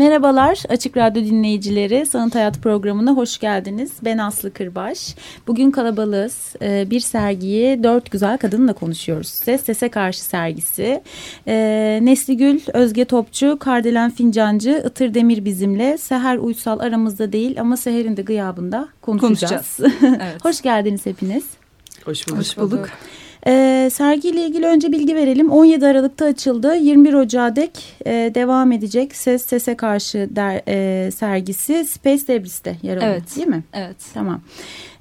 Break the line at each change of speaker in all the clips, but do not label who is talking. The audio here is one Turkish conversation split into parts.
Merhabalar Açık Radyo dinleyicileri. Sanat Hayat programına hoş geldiniz. Ben Aslı Kırbaş. Bugün kalabalığız. Ee, bir sergiyi dört güzel kadınla konuşuyoruz. Ses Sese Karşı sergisi. Ee, Nesli Gül, Özge Topçu, Kardelen Fincancı, Itır Demir bizimle. Seher Uysal aramızda değil ama Seher'in de gıyabında konuşacağız.
konuşacağız. Evet.
hoş geldiniz hepiniz.
Hoş bulduk. Hoş bulduk.
Ee, sergiyle ilgili önce bilgi verelim. 17 Aralık'ta açıldı. 21 Ocağı dek e, devam edecek Ses Sese Karşı der, e, sergisi Space Debris'te yer alıyor
Evet.
değil mi?
Evet.
Tamam.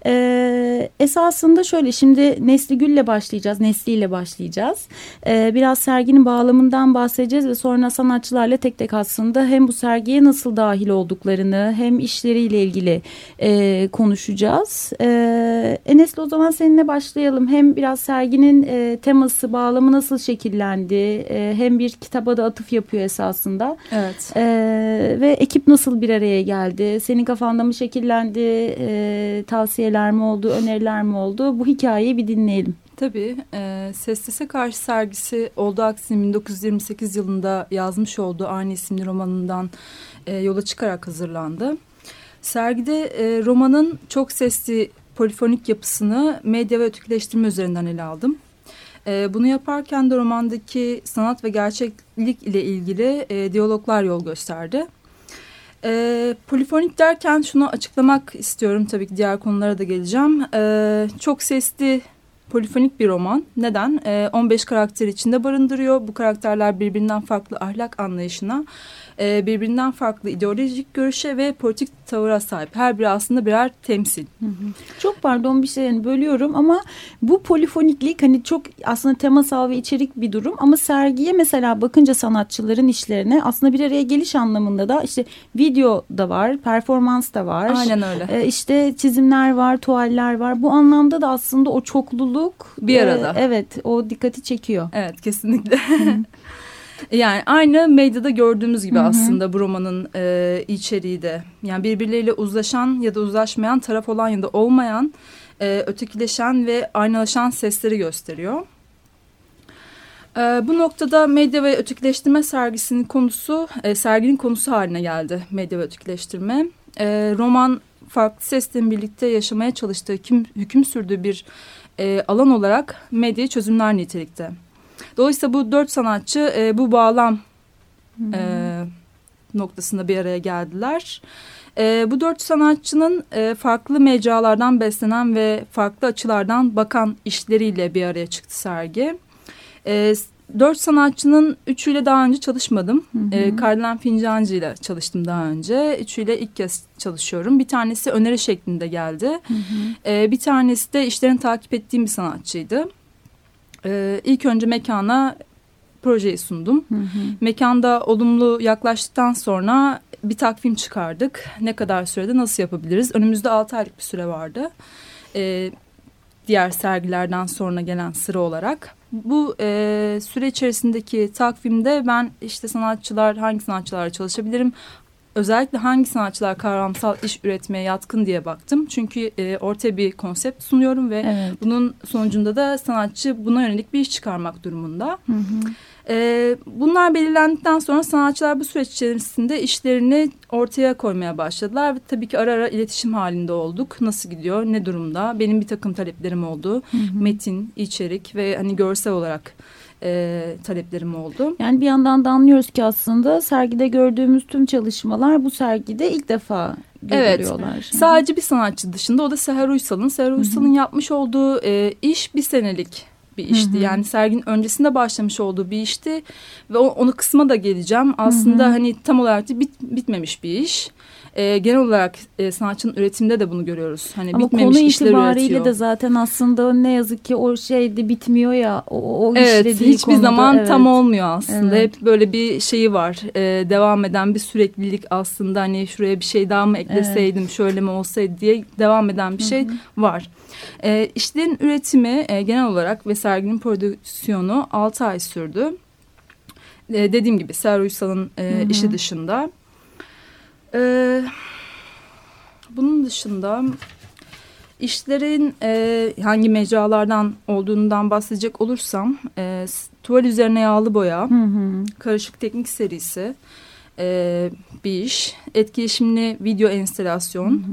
Ee, esasında şöyle şimdi Nesli Gül'le başlayacağız. Nesli ile başlayacağız. Ee, biraz serginin bağlamından bahsedeceğiz ve sonra sanatçılarla tek tek aslında hem bu sergiye nasıl dahil olduklarını hem işleriyle ilgili e, konuşacağız. Ee, Enes'le o zaman seninle başlayalım. Hem biraz serginin e, teması, bağlamı nasıl şekillendi e, hem bir kitaba da atıf yapıyor esasında.
Evet.
Ee, ve ekip nasıl bir araya geldi? Senin kafanda mı şekillendi? Ee, tavsiyeler mi oldu? Öneriler mi oldu? Bu hikayeyi bir dinleyelim.
Tabii. E, Ses Sese Karşı sergisi Oldu Aksine 1928 yılında yazmış olduğu aynı isimli romanından e, yola çıkarak hazırlandı. Sergide e, romanın çok sesli polifonik yapısını medya ve ötekileştirme üzerinden ele aldım. E, bunu yaparken de romandaki sanat ve gerçeklik ile ilgili e, diyaloglar yol gösterdi. E, polifonik derken şunu açıklamak istiyorum tabii ki diğer konulara da geleceğim. E, çok sesli polifonik bir roman. Neden? E, 15 karakter içinde barındırıyor. Bu karakterler birbirinden farklı ahlak anlayışına, e, birbirinden farklı ideolojik görüşe ve politik tavıra sahip. Her biri aslında birer temsil.
Çok pardon bir şey bölüyorum ama bu polifoniklik hani çok aslında temasal ve içerik bir durum ama sergiye mesela bakınca sanatçıların işlerine aslında bir araya geliş anlamında da işte video da var, performans da var.
Aynen öyle.
Ee, işte çizimler var, tuvaller var. Bu anlamda da aslında o çokluluk
Bir
e,
arada.
evet, o dikkati çekiyor.
Evet kesinlikle. yani aynı medyada gördüğümüz gibi
Hı hı.
aslında bu romanın e, içeriği de. Yani birbirleriyle uzlaşan ya da uzlaşmayan taraf olan ya da olmayan e, ötekileşen ve aynalaşan sesleri gösteriyor. E, bu noktada medya ve ötekileştirme sergisinin konusu, e, serginin konusu haline geldi medya ve ötekileştirme. E, roman farklı seslerin birlikte yaşamaya çalıştığı, hüküm, hüküm sürdüğü bir e, alan olarak medyayı çözümler nitelikte. Dolayısıyla bu dört sanatçı e, bu bağlam e, noktasında bir araya geldiler. E, bu dört sanatçının e, farklı mecralardan beslenen ve farklı açılardan bakan işleriyle bir araya çıktı sergi. E, dört sanatçının üçüyle daha önce çalışmadım. E, Kardelen Fincancı ile çalıştım daha önce. Üçüyle ilk kez çalışıyorum. Bir tanesi öneri şeklinde geldi. E, bir tanesi de işlerini takip ettiğim bir sanatçıydı. E, ilk önce mekana projeyi sundum.
Hı hı.
Mekanda olumlu yaklaştıktan sonra bir takvim çıkardık. Ne kadar sürede nasıl yapabiliriz? Önümüzde 6 aylık bir süre vardı. Ee, diğer sergilerden sonra gelen sıra olarak. Bu e, süre içerisindeki takvimde ben işte sanatçılar, hangi sanatçılarla çalışabilirim? Özellikle hangi sanatçılar kavramsal iş üretmeye yatkın diye baktım. Çünkü e, ortaya bir konsept sunuyorum ve
Evet.
bunun sonucunda da sanatçı buna yönelik bir iş çıkarmak durumunda.
Hı hı.
Ee, bunlar belirlendikten sonra sanatçılar bu süreç içerisinde işlerini ortaya koymaya başladılar. Ve tabii ki ara ara iletişim halinde olduk. Nasıl gidiyor, ne durumda? Benim bir takım taleplerim oldu. Metin, içerik ve hani görsel olarak e, taleplerim oldu.
Yani bir yandan da anlıyoruz ki aslında sergide gördüğümüz tüm çalışmalar bu sergide ilk defa
Evet.
görülüyorlar.
Sadece bir sanatçı dışında o da Seher Uysal'ın. Seher Uysal'ın yapmış olduğu e, iş bir senelik bir işti.
Hı hı.
Yani serginin öncesinde başlamış olduğu bir işti ve o, onu kısma da geleceğim. Aslında hani tam olarak bit, bitmemiş bir iş. Ee, genel olarak e, sanatçının üretiminde de bunu görüyoruz. Hani
Ama
bitmemiş
konu
işler
itibariyle
üretiyor.
de zaten aslında ne yazık ki o şeyde bitmiyor ya o, o
Evet hiçbir
konuda,
zaman
evet.
tam olmuyor aslında.
Evet.
Hep böyle bir şeyi var. Ee, devam eden bir süreklilik aslında. Hani şuraya bir şey daha mı ekleseydim şöyle mi olsaydı diye devam eden bir şey var. Ee, işlerin üretimi e, genel olarak ve serginin prodüksiyonu 6 ay sürdü. Ee, dediğim gibi Ser Uysal'ın e,
Hı hı.
işi dışında. Ee, bunun dışında işlerin e, hangi mecralardan olduğundan bahsedecek olursam e, tuval üzerine yağlı boya,
Hı hı.
karışık teknik serisi e, bir iş, etkileşimli video enstelasyon,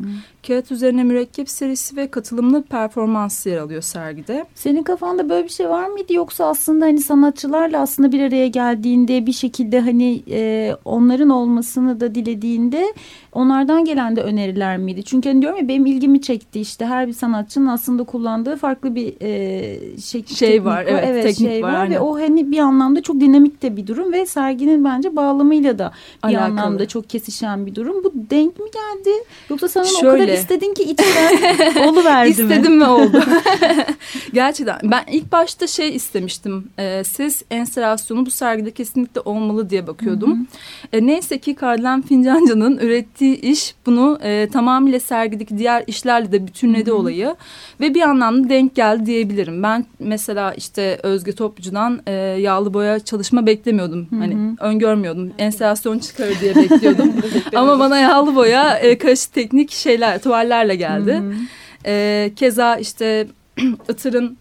kağıt üzerine mürekkep serisi ve katılımlı performans yer alıyor sergide.
Senin kafanda böyle bir şey var mıydı yoksa aslında hani sanatçılarla aslında bir araya geldiğinde bir şekilde hani e, onların olmasını da dilediğinde onlardan gelen de öneriler miydi? Çünkü hani diyorum ya benim ilgimi çekti işte her bir sanatçının aslında kullandığı farklı bir e, şey, teknik
var, evet, teknik
şey
var,
var, ve o hani bir anlamda çok dinamik de bir durum ve serginin bence bağlamıyla da bir
Alakalı.
anlamda çok kesişen bir durum. Bu denk mi geldi? Yoksa sana o
Şöyle.
kadar istedin ki içten oluverdi mi?
İstedim ve oldu. Gerçekten ben ilk başta şey istemiştim. E, ses enstalasyonu bu sergide kesinlikle olmalı diye bakıyordum. E, neyse ki Kardelen Fincancı'nın ürettiği iş bunu e, tamamıyla sergideki diğer işlerle de bütünledi olayı. Ve bir anlamda denk geldi diyebilirim. Ben mesela işte Özge Topçu'dan e, yağlı boya çalışma beklemiyordum. Hani öngörmüyordum. Enstalasyon çıkarır diye bekliyordum. Ama bana yağlı boya e, karışık teknik şeyler, tuvallerle geldi. E, keza işte Itır'ın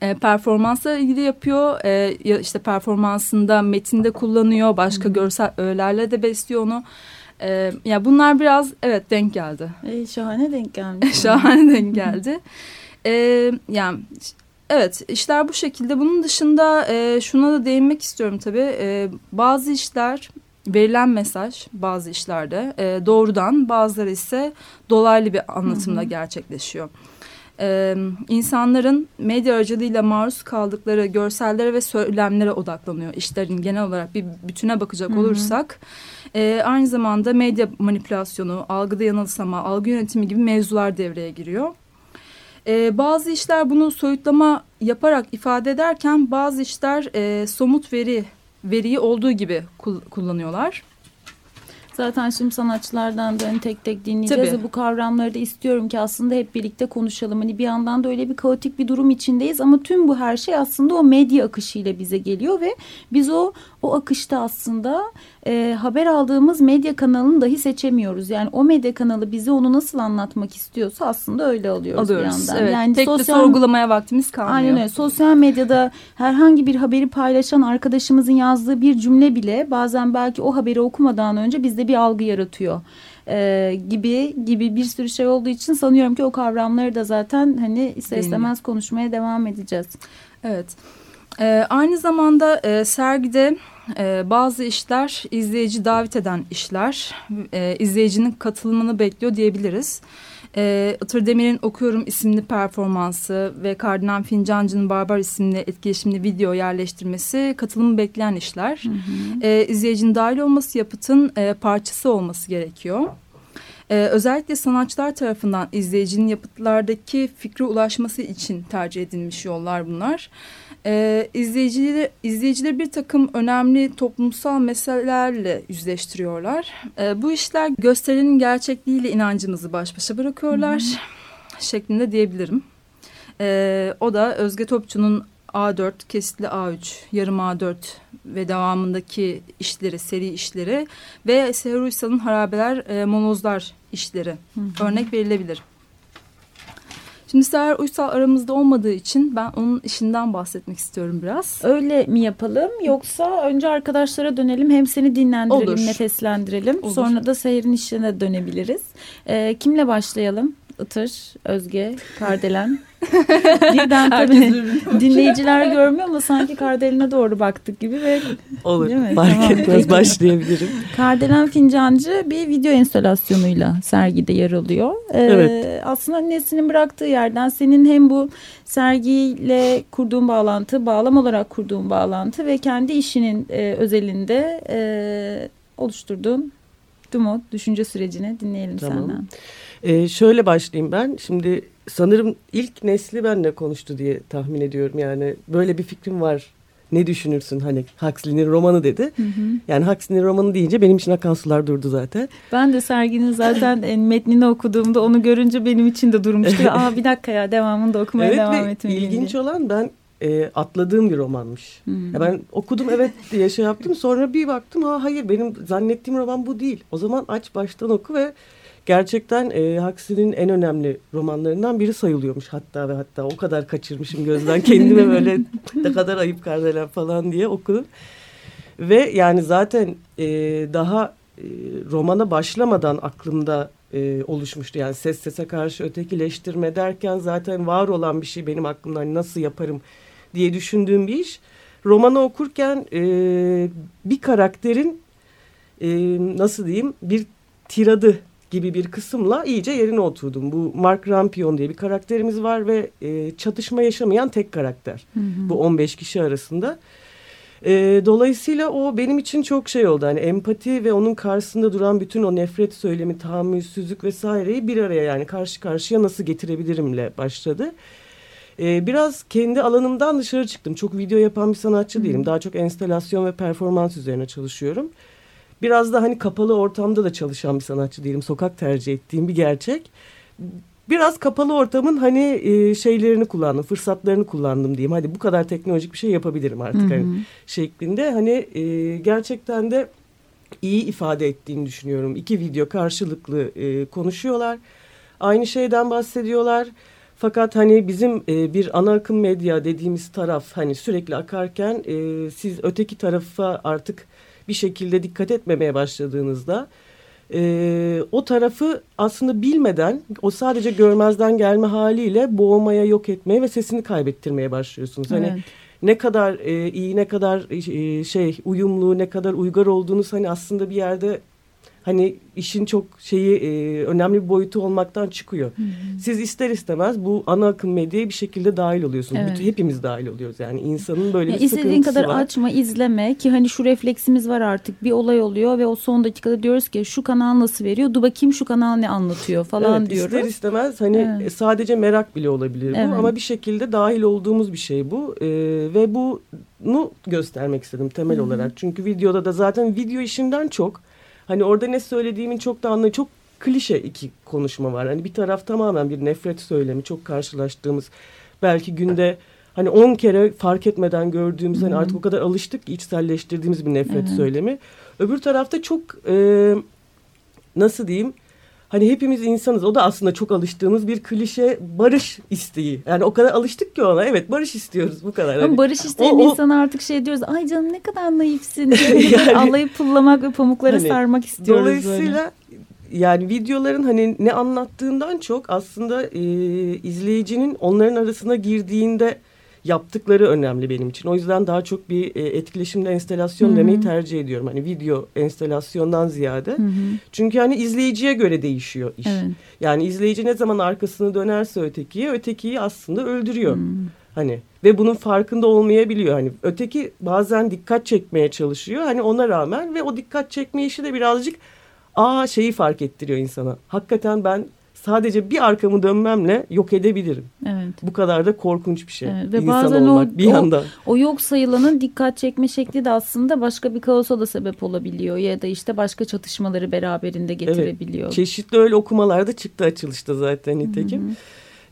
e, performansla ilgili yapıyor. E, işte performansında metinde kullanıyor. Başka görsel öğelerle de besliyor onu. E, ya bunlar biraz evet denk geldi.
E, şahane denk gelmiş.
Şahane denk geldi. E, yani evet işler bu şekilde. Bunun dışında e, şuna da değinmek istiyorum tabii. E, bazı işler verilen mesaj bazı işlerde e, doğrudan bazıları ise dolaylı bir anlatımla gerçekleşiyor. Ee, insanların medya aracılığıyla maruz kaldıkları görsellere ve söylemlere odaklanıyor. İşlerin genel olarak bir bütüne bakacak olursak e, aynı zamanda medya manipülasyonu, algıda yanılsama, algı yönetimi gibi mevzular devreye giriyor. Ee, bazı işler bunu soyutlama yaparak ifade ederken bazı işler e, somut veri veriyi olduğu gibi kul- kullanıyorlar.
Zaten şimdi sanatçılardan da hani tek tek dinleyeceğiz
Tabii.
ve bu kavramları da istiyorum ki aslında hep birlikte konuşalım. Hani bir yandan da öyle bir kaotik bir durum içindeyiz ama tüm bu her şey aslında o medya akışıyla bize geliyor ve biz o o akışta aslında e, haber aldığımız medya kanalını dahi seçemiyoruz. Yani o medya kanalı bize onu nasıl anlatmak istiyorsa aslında öyle alıyoruz, bir
Alıyoruz.
yandan.
Evet.
Yani
de
sosyal-
sorgulamaya vaktimiz kalmıyor.
Aynen öyle. Sosyal medyada herhangi bir haberi paylaşan arkadaşımızın yazdığı bir cümle bile bazen belki o haberi okumadan önce bizde bir algı yaratıyor. Ee, gibi gibi bir sürü şey olduğu için sanıyorum ki o kavramları da zaten hani ister istemez konuşmaya devam edeceğiz.
Evet. Ee, aynı zamanda e, sergide e, bazı işler izleyici davet eden işler, e, izleyicinin katılımını bekliyor diyebiliriz. E, Itır Demir'in Okuyorum isimli performansı ve Kardinal Fincancı'nın Barbar isimli etkileşimli video yerleştirmesi katılımı bekleyen işler. E, izleyicinin dahil olması yapıtın e, parçası olması gerekiyor. Ee, özellikle sanatçılar tarafından izleyicinin yapıtlardaki fikre ulaşması için tercih edilmiş yollar bunlar. Ee, izleyicileri, izleyicileri bir takım önemli toplumsal meselelerle yüzleştiriyorlar. Ee, bu işler gösterinin gerçekliğiyle inancımızı baş başa bırakıyorlar şeklinde diyebilirim. Ee, o da Özge Topçu'nun A4, kesitli A3, yarım A4 ve devamındaki işleri, seri işleri ve Seher Uysal'ın Harabeler, e, Molozlar işleri örnek verilebilir. Şimdi Seher Uysal aramızda olmadığı için ben onun işinden bahsetmek istiyorum biraz.
Öyle mi yapalım yoksa önce arkadaşlara dönelim hem seni dinlendirelim
Olur.
nefeslendirelim
Olur.
sonra da seyirin işine dönebiliriz. Ee, kimle başlayalım? Itır, Özge, Kardelen. Birden tabii dinleyiciler görmüyor ama sanki Kardelen'e doğru baktık gibi ve
Olur.
Değil mi?
Fark
Tamam,
etmez başlayabilirim.
Kardelen Fincancı bir video enstalasyonuyla sergide yer alıyor. Ee,
Evet.
Aslında Nesin'in bıraktığı yerden senin hem bu sergiyle kurduğun bağlantı, bağlam olarak kurduğun bağlantı ve kendi işinin e, özelinde e, oluşturduğun Dumo düşünce sürecini dinleyelim
Tamam.
senden.
Ee, şöyle başlayayım ben. Şimdi sanırım ilk nesli benle konuştu diye tahmin ediyorum. Yani böyle bir fikrim var. Ne düşünürsün hani Huxley'nin romanı dedi. Yani Huxley'nin romanı deyince benim için akan sular durdu zaten.
Ben de serginin zaten en metnini okuduğumda onu görünce benim için de durmuştu. ve, Aa bir dakika ya devamını da okumaya
evet
devam etmeliyim
ilginç
diye.
olan ben e, atladığım bir romanmış.
Hmm.
Ya ben okudum evet diye şey yaptım. Sonra bir baktım ha hayır benim zannettiğim roman bu değil. O zaman aç baştan oku ve gerçekten e, Huxley'nin en önemli romanlarından biri sayılıyormuş hatta ve hatta o kadar kaçırmışım gözden kendime böyle ne kadar ayıp kardelen falan diye okudum. Ve yani zaten e, daha e, romana başlamadan aklımda e, oluşmuştu. Yani ses sese karşı ötekileştirme derken zaten var olan bir şey benim aklımdan hani nasıl yaparım diye düşündüğüm bir iş. Romanı okurken e, bir karakterin e, nasıl diyeyim bir tiradı gibi bir kısımla iyice yerine oturdum. Bu Mark Rampion diye bir karakterimiz var ve e, çatışma yaşamayan tek karakter. Bu 15 kişi arasında. E, dolayısıyla o benim için çok şey oldu. Hani empati ve onun karşısında duran bütün o nefret söylemi, tahammülsüzlük vesaireyi bir araya yani karşı karşıya nasıl getirebilirimle başladı. E, biraz kendi alanımdan dışarı çıktım. Çok video yapan bir sanatçı değilim. Daha çok enstalasyon ve performans üzerine çalışıyorum. Biraz da hani kapalı ortamda da çalışan bir sanatçı değilim. Sokak tercih ettiğim bir gerçek. Biraz kapalı ortamın hani e, şeylerini kullandım, fırsatlarını kullandım diyeyim. Hadi bu kadar teknolojik bir şey yapabilirim artık hani şeklinde. Hani e, gerçekten de iyi ifade ettiğini düşünüyorum. İki video karşılıklı e, konuşuyorlar. Aynı şeyden bahsediyorlar. Fakat hani bizim e, bir ana akım medya dediğimiz taraf hani sürekli akarken e, siz öteki tarafa artık bir şekilde dikkat etmemeye başladığınızda e, o tarafı aslında bilmeden o sadece görmezden gelme haliyle boğmaya, yok etmeye ve sesini kaybettirmeye başlıyorsunuz. Hani
Evet.
ne kadar e, iyi, ne kadar e, şey uyumlu, ne kadar uygar olduğunuz hani aslında bir yerde hani işin çok şeyi e, önemli bir boyutu olmaktan çıkıyor. Siz ister istemez bu ana akım medyaya bir şekilde dahil oluyorsunuz.
Evet.
Bütün, hepimiz dahil oluyoruz yani insanın böyle
Ya
bir
istediğin kadar
var.
açma, izleme ki hani şu refleksimiz var artık. Bir olay oluyor ve o son dakikada diyoruz ki şu kanal nasıl veriyor? Dur bakayım şu kanal ne anlatıyor falan
evet,
diyoruz.
İster istemez hani
Evet.
e, sadece merak bile olabilir bu
Evet.
ama bir şekilde dahil olduğumuz bir şey bu Ee, ve bunu göstermek istedim temel olarak. Çünkü videoda da zaten video işinden çok hani orada ne söylediğimin çok da anlayı çok klişe iki konuşma var. Hani bir taraf tamamen bir nefret söylemi çok karşılaştığımız belki günde hani 10 kere fark etmeden gördüğümüz hani artık o kadar alıştık ki içselleştirdiğimiz bir nefret
Evet.
söylemi. Öbür tarafta çok e, nasıl diyeyim hani hepimiz insanız. O da aslında çok alıştığımız bir klişe barış isteği. Yani o kadar alıştık ki ona. Evet barış istiyoruz bu kadar.
Ama
Hani
barış isteyen
o- o-
insana artık şey diyoruz. Ay canım ne kadar naifsin. Böyle
Yani-
Alayı pullamak ve pamuklara
Hani,
sarmak istiyoruz böyle.
Dolayısıyla yani videoların hani ne anlattığından çok aslında e, izleyicinin onların arasına girdiğinde yaptıkları önemli benim için. O yüzden daha çok bir e, etkileşimli enstelasyon
Hı hı.
demeyi tercih ediyorum. Hani video enstelasyondan ziyade.
Hı hı.
Çünkü hani izleyiciye göre değişiyor iş.
Evet.
Yani izleyici ne zaman arkasını dönerse ötekiye, ötekiyi aslında öldürüyor.
Hmm.
Hani ve bunun farkında olmayabiliyor. Hani öteki bazen dikkat çekmeye çalışıyor. Hani ona rağmen ve o dikkat çekme işi de birazcık aa şeyi fark ettiriyor insana. Hakikaten ben sadece bir arkamı dönmemle yok edebilirim.
Evet.
Bu kadar da korkunç bir şey.
Evet, ve
İnsan
bazen
olmak
o-
bir
o-
yandan.
O yok sayılanın dikkat çekme şekli de aslında başka bir kaosa da sebep olabiliyor. Ya da işte başka çatışmaları beraberinde getirebiliyor.
Çeşitli öyle okumalar da çıktı açılışta zaten nitekim.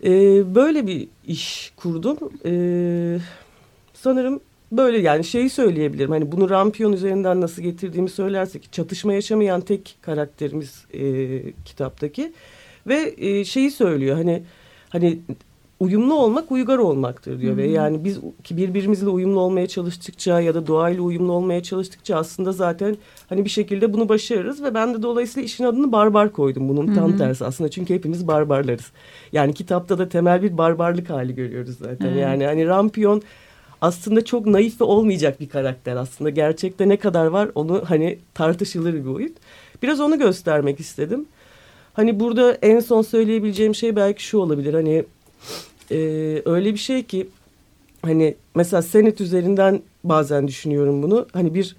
Ee, böyle bir iş kurdum. Ee, sanırım böyle yani şeyi söyleyebilirim. Hani bunu Rampion üzerinden nasıl getirdiğimi söylersek çatışma yaşamayan tek karakterimiz e, kitaptaki ve e, şeyi söylüyor. Hani hani uyumlu olmak uygar olmaktır diyor.
Hı hı.
Ve yani biz ki birbirimizle uyumlu olmaya çalıştıkça ya da doğayla uyumlu olmaya çalıştıkça aslında zaten hani bir şekilde bunu başarırız. Ve ben de dolayısıyla işin adını barbar koydum. Bunun tam
Hı hı.
tersi aslında çünkü hepimiz barbarlarız. Yani kitapta da temel bir barbarlık hali görüyoruz zaten.
Evet.
Yani hani Rampion aslında çok naif ve olmayacak bir karakter aslında. Gerçekte ne kadar var onu hani tartışılır bir boyut. Biraz onu göstermek istedim. Hani burada en son söyleyebileceğim şey belki şu olabilir. Hani e, öyle bir şey ki hani mesela senet üzerinden bazen düşünüyorum bunu. Hani bir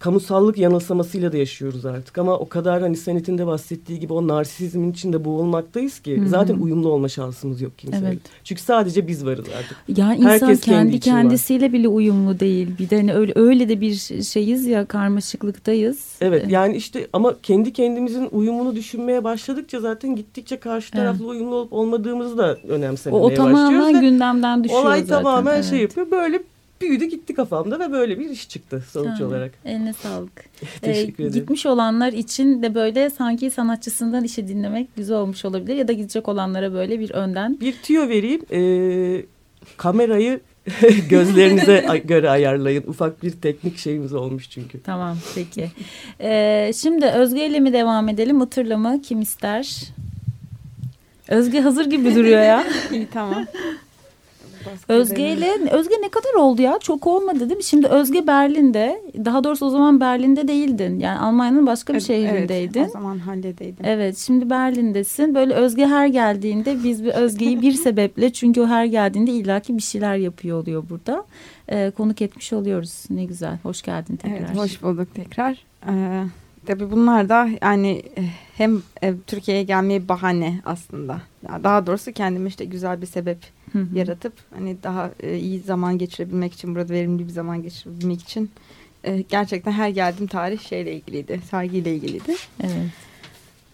kamusallık yanılsamasıyla da yaşıyoruz artık ama o kadar hani senetin de bahsettiği gibi o narsizmin içinde boğulmaktayız ki
Hı hı.
zaten uyumlu olma şansımız yok kimseyle.
Evet.
Çünkü sadece biz varız artık.
Ya insan
Herkes kendi
kendi
için var.
kendisiyle bile uyumlu değil. Bir de hani öyle öyle de bir şeyiz ya karmaşıklıktayız.
Evet
Ee,
yani işte ama kendi kendimizin uyumunu düşünmeye başladıkça zaten gittikçe karşı
Evet.
tarafla uyumlu olup olmadığımızı da
o,
önemsemeye
o
başlıyoruz.
tamamen
ve
gündemden düşüyor
Olay
zaten.
tamamen
evet.
şey yapıyor. Böyle büyüdü gitti kafamda ve böyle bir iş çıktı sonuç
Ha,
olarak.
Eline sağlık.
Teşekkür
Ee,
ederim.
Gitmiş olanlar için de böyle sanki sanatçısından işi dinlemek güzel olmuş olabilir. Ya da gidecek olanlara böyle bir önden.
Bir tüyo vereyim. Ee, kamerayı gözlerinize göre ayarlayın. Ufak bir teknik şeyimiz olmuş çünkü.
Tamam peki. Ee, şimdi Özge ile mi devam edelim? Itır'la mı? Kim ister? Özge hazır gibi duruyor ya.
İyi tamam.
Özge ile Özge ne kadar oldu ya? Çok olmadı değil mi? Şimdi Özge Berlin'de. Daha doğrusu o zaman Berlin'de değildin. Yani Almanya'nın başka bir
Evet,
şehrindeydin.
Evet, o zaman halledeydim.
Evet şimdi Berlin'desin. Böyle Özge her geldiğinde biz bir Özge'yi bir sebeple çünkü o her geldiğinde illaki bir şeyler yapıyor oluyor burada. Ee, konuk etmiş oluyoruz. Ne güzel. Hoş geldin tekrar.
Evet, hoş bulduk tekrar. Ee, tabii bunlar da yani eh, hem eh, Türkiye'ye gelmeye bahane aslında. Daha doğrusu kendime işte güzel bir sebep
Hı hı.
yaratıp hani daha eh, iyi zaman geçirebilmek için burada verimli bir zaman geçirebilmek için gerçekten her geldiğim tarih şeyle ilgiliydi. Sergiyle ilgiliydi.
Evet.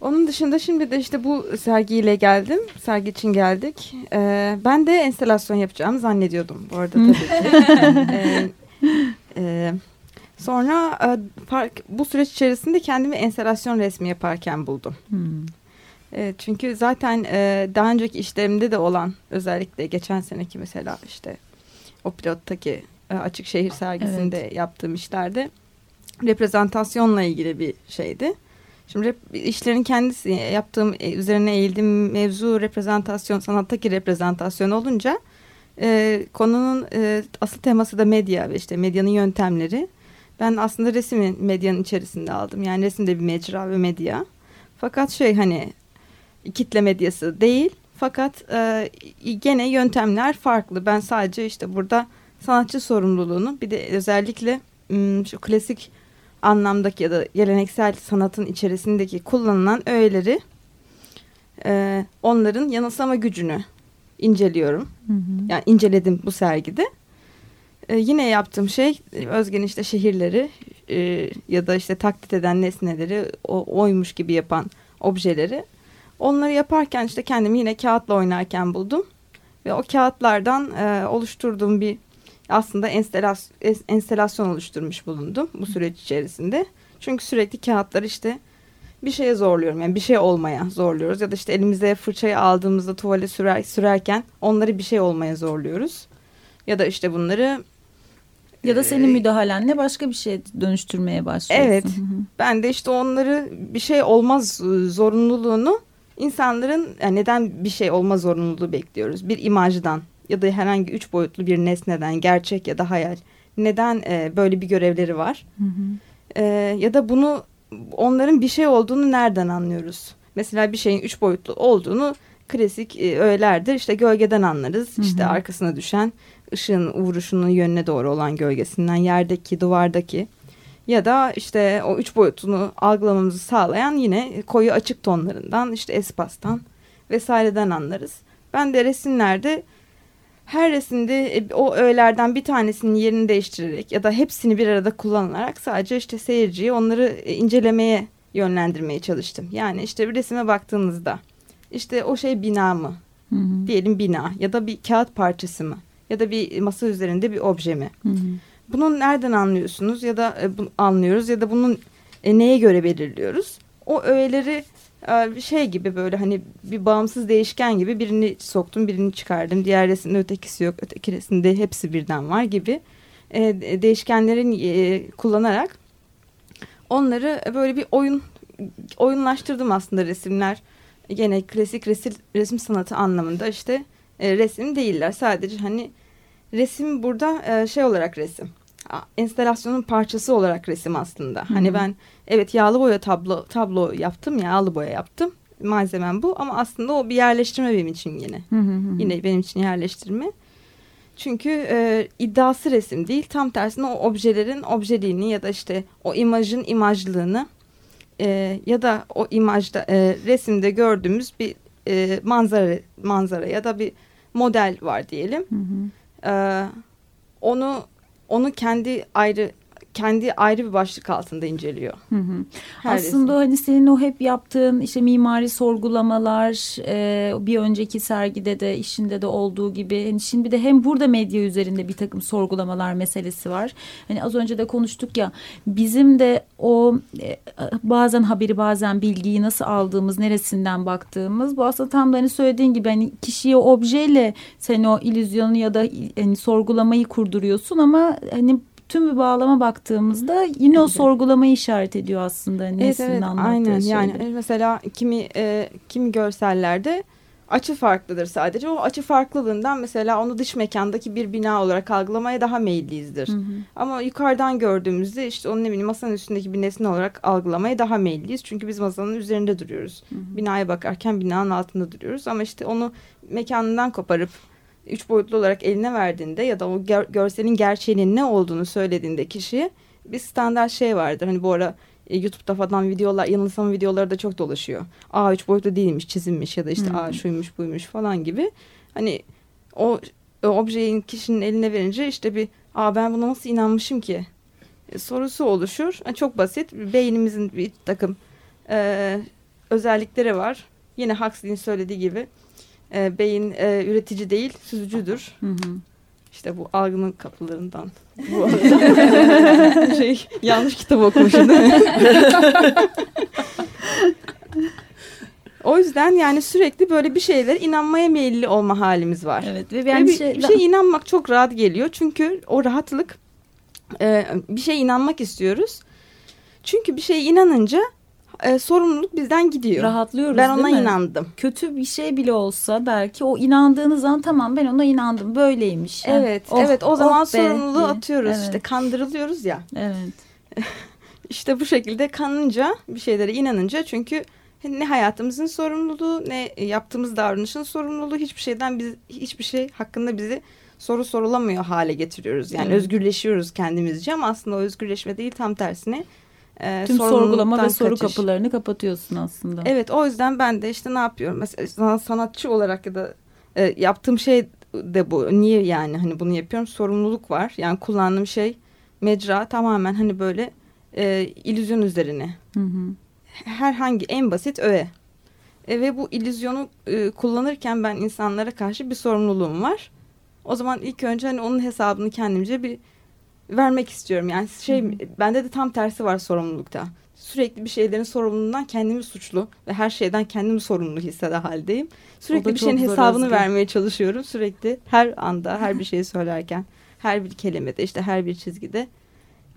Onun dışında şimdi de işte bu sergiyle geldim. Sergi için geldik. Ee, ben de enstelasyon yapacağımı zannediyordum bu arada tabii ki. Ee, e, sonra e, fark, bu süreç içerisinde kendimi enstelasyon resmi yaparken buldum.
Hmm.
E, çünkü zaten e, daha önceki işlerimde de olan özellikle geçen seneki mesela işte o pilottaki e, açık şehir sergisinde yaptığım işlerde reprezentasyonla ilgili bir şeydi. Şimdi rep, işlerin kendisi yaptığım e, üzerine eğildiğim mevzu reprezentasyon sanattaki reprezentasyon olunca e, konunun e, asıl teması da medya ve işte medyanın yöntemleri. Ben aslında resmin medyanın içerisinde aldım. Yani resim de bir mecra ve medya. Fakat şey hani kitle medyası değil. Fakat e, gene yöntemler farklı. Ben sadece işte burada sanatçı sorumluluğunu bir de özellikle şu klasik anlamdaki ya da geleneksel sanatın içerisindeki kullanılan öğeleri e, onların yanılsama gücünü inceliyorum.
Hı hı.
Yani inceledim bu sergide. E, yine yaptığım şey Özge'nin işte şehirleri e, ya da işte taklit eden nesneleri o, oymuş gibi yapan objeleri. Onları yaparken işte kendimi yine kağıtla oynarken buldum. Ve o kağıtlardan e, oluşturduğum bir aslında enstelas, enstelasyon oluşturmuş bulundum bu süreç içerisinde. Çünkü sürekli kağıtlar işte bir şeye zorluyorum. Yani bir şey olmaya zorluyoruz. Ya da işte elimize fırçayı aldığımızda tuvale sürer, sürerken onları bir şey olmaya zorluyoruz. Ya da işte bunları
Ya da senin
e,
müdahalenle başka bir şeye dönüştürmeye başlıyorsun.
Evet.
Hı hı.
Ben de işte onları bir şey olmaz e, zorunluluğunu insanların yani neden bir şey olma zorunluluğu bekliyoruz? Bir imajdan ya da herhangi üç boyutlu bir nesneden gerçek ya da hayal. Neden e, böyle bir görevleri var?
Hı hı.
E, ya da bunu onların bir şey olduğunu nereden anlıyoruz? Mesela bir şeyin üç boyutlu olduğunu klasik e, öğelerdir. İşte gölgeden anlarız.
Hı hı.
İşte arkasına düşen ışığın vuruşunun yönüne doğru olan gölgesinden yerdeki, duvardaki ya da işte o üç boyutunu algılamamızı sağlayan yine koyu açık tonlarından işte espastan vesaireden anlarız. Ben de resimlerde her resimde e, o öğelerden bir tanesinin yerini değiştirerek ya da hepsini bir arada kullanarak sadece işte seyirciyi onları e, incelemeye yönlendirmeye çalıştım. Yani işte bir resime baktığınızda işte o şey bina mı?
Hı hı.
Diyelim bina ya da bir kağıt parçası mı? Ya da bir masa üzerinde bir obje mi?
Hı hı.
Bunu nereden anlıyorsunuz ya da e, bu, anlıyoruz ya da bunun e, neye göre belirliyoruz? O öğeleri e, şey gibi böyle hani bir bağımsız değişken gibi birini soktum birini çıkardım. Diğer resimde ötekisi yok öteki resimde hepsi birden var gibi e, değişkenlerin e, kullanarak onları böyle bir oyun oyunlaştırdım aslında resimler. Gene klasik resim, resim sanatı anlamında işte e, resim değiller. Sadece hani resim burada e, şey olarak resim. Enstalasyonun parçası olarak resim aslında. Hı -hı. Hani ben evet yağlı boya tablo tablo yaptım, yağlı boya yaptım. Malzemem bu ama aslında o bir yerleştirme benim için yine. Hı hı hı. Yine benim için yerleştirme. Çünkü e, iddiası resim değil. Tam tersine o objelerin objeliğini ya da işte o imajın imajlığını e, ya da o imajda e, resimde gördüğümüz bir e, manzara manzara ya da bir model var diyelim. Hı hı. E, onu onu kendi ayrı kendi ayrı bir başlık altında inceliyor. Hı hı.
Aslında resim. hani senin o hep yaptığın işte mimari sorgulamalar e, bir önceki sergide de işinde de olduğu gibi hani şimdi de hem burada medya üzerinde bir takım sorgulamalar meselesi var. Hani az önce de konuştuk ya bizim de o e, bazen haberi bazen bilgiyi nasıl aldığımız neresinden baktığımız bu aslında tam da hani söylediğin gibi hani kişiye objeyle sen o illüzyonu ya da hani sorgulamayı kurduruyorsun ama hani tüm bir bağlama baktığımızda yine o sorgulamayı işaret ediyor aslında
evet, Nesrin'in evet, anlattığı aynen. Şeyleri. Yani mesela kimi e, kimi görsellerde açı farklıdır sadece. O açı farklılığından mesela onu dış mekandaki bir bina olarak algılamaya daha meyilliyizdir. Hı hı. Ama yukarıdan gördüğümüzde işte onun ne bileyim masanın üstündeki bir nesne olarak algılamaya daha meyilliyiz. Çünkü biz masanın üzerinde duruyoruz. Hı hı. Binaya bakarken binanın altında duruyoruz. Ama işte onu mekanından koparıp üç boyutlu olarak eline verdiğinde ya da o gör, görselin gerçeğinin ne olduğunu söylediğinde kişiye bir standart şey vardır. Hani bu ara e, YouTube'da falan videolar, yanılsama videoları da çok dolaşıyor. Aa üç boyutlu değilmiş, çizilmiş ya da işte hmm. aa şuymuş buymuş falan gibi. Hani o, o objeyi kişinin eline verince işte bir aa ben buna nasıl inanmışım ki e, sorusu oluşur. Yani çok basit. Beynimizin bir takım e, özellikleri var. Yine Huxley'in söylediği gibi e, beyin e, üretici değil, süzücüdür. Hı hı. İşte bu algının kapılarından. Bu şey yanlış kitap okumuşum O yüzden yani sürekli böyle bir şeyler inanmaya meyilli olma halimiz var. Evet ve ben bir, şey, bir şey inanmak çok rahat geliyor. Çünkü o rahatlık e, bir şey inanmak istiyoruz. Çünkü bir şeye inanınca e, sorumluluk bizden gidiyor.
Rahatlıyoruz
Ben ona inandım.
Kötü bir şey bile olsa belki o inandığınız an tamam ben ona inandım böyleymiş.
Evet oh, evet o zaman oh sorumluluğu atıyoruz evet. işte kandırılıyoruz ya.
Evet.
İşte bu şekilde kanınca bir şeylere inanınca çünkü ne hayatımızın sorumluluğu ne yaptığımız davranışın sorumluluğu hiçbir şeyden biz hiçbir şey hakkında bizi soru sorulamıyor hale getiriyoruz. Yani evet. özgürleşiyoruz kendimizce ama aslında o özgürleşme değil tam tersine
e, Tüm sorgulama ve soru kaçış. kapılarını kapatıyorsun aslında.
Evet o yüzden ben de işte ne yapıyorum mesela sanatçı olarak ya da e, yaptığım şey de bu. Niye yani hani bunu yapıyorum? Sorumluluk var. Yani kullandığım şey mecra tamamen hani böyle e, illüzyon üzerine. Hı hı. Herhangi en basit öğe. E, ve bu illüzyonu e, kullanırken ben insanlara karşı bir sorumluluğum var. O zaman ilk önce hani onun hesabını kendimce bir vermek istiyorum. Yani şey Hı -hı. bende de tam tersi var sorumlulukta. Sürekli bir şeylerin sorumluluğundan kendimi suçlu ve her şeyden kendimi sorumlu hisseder haldeyim. Sürekli bir şeyin hesabını özgür. vermeye çalışıyorum. Sürekli her anda her bir şeyi söylerken, her bir kelimede, işte her bir çizgide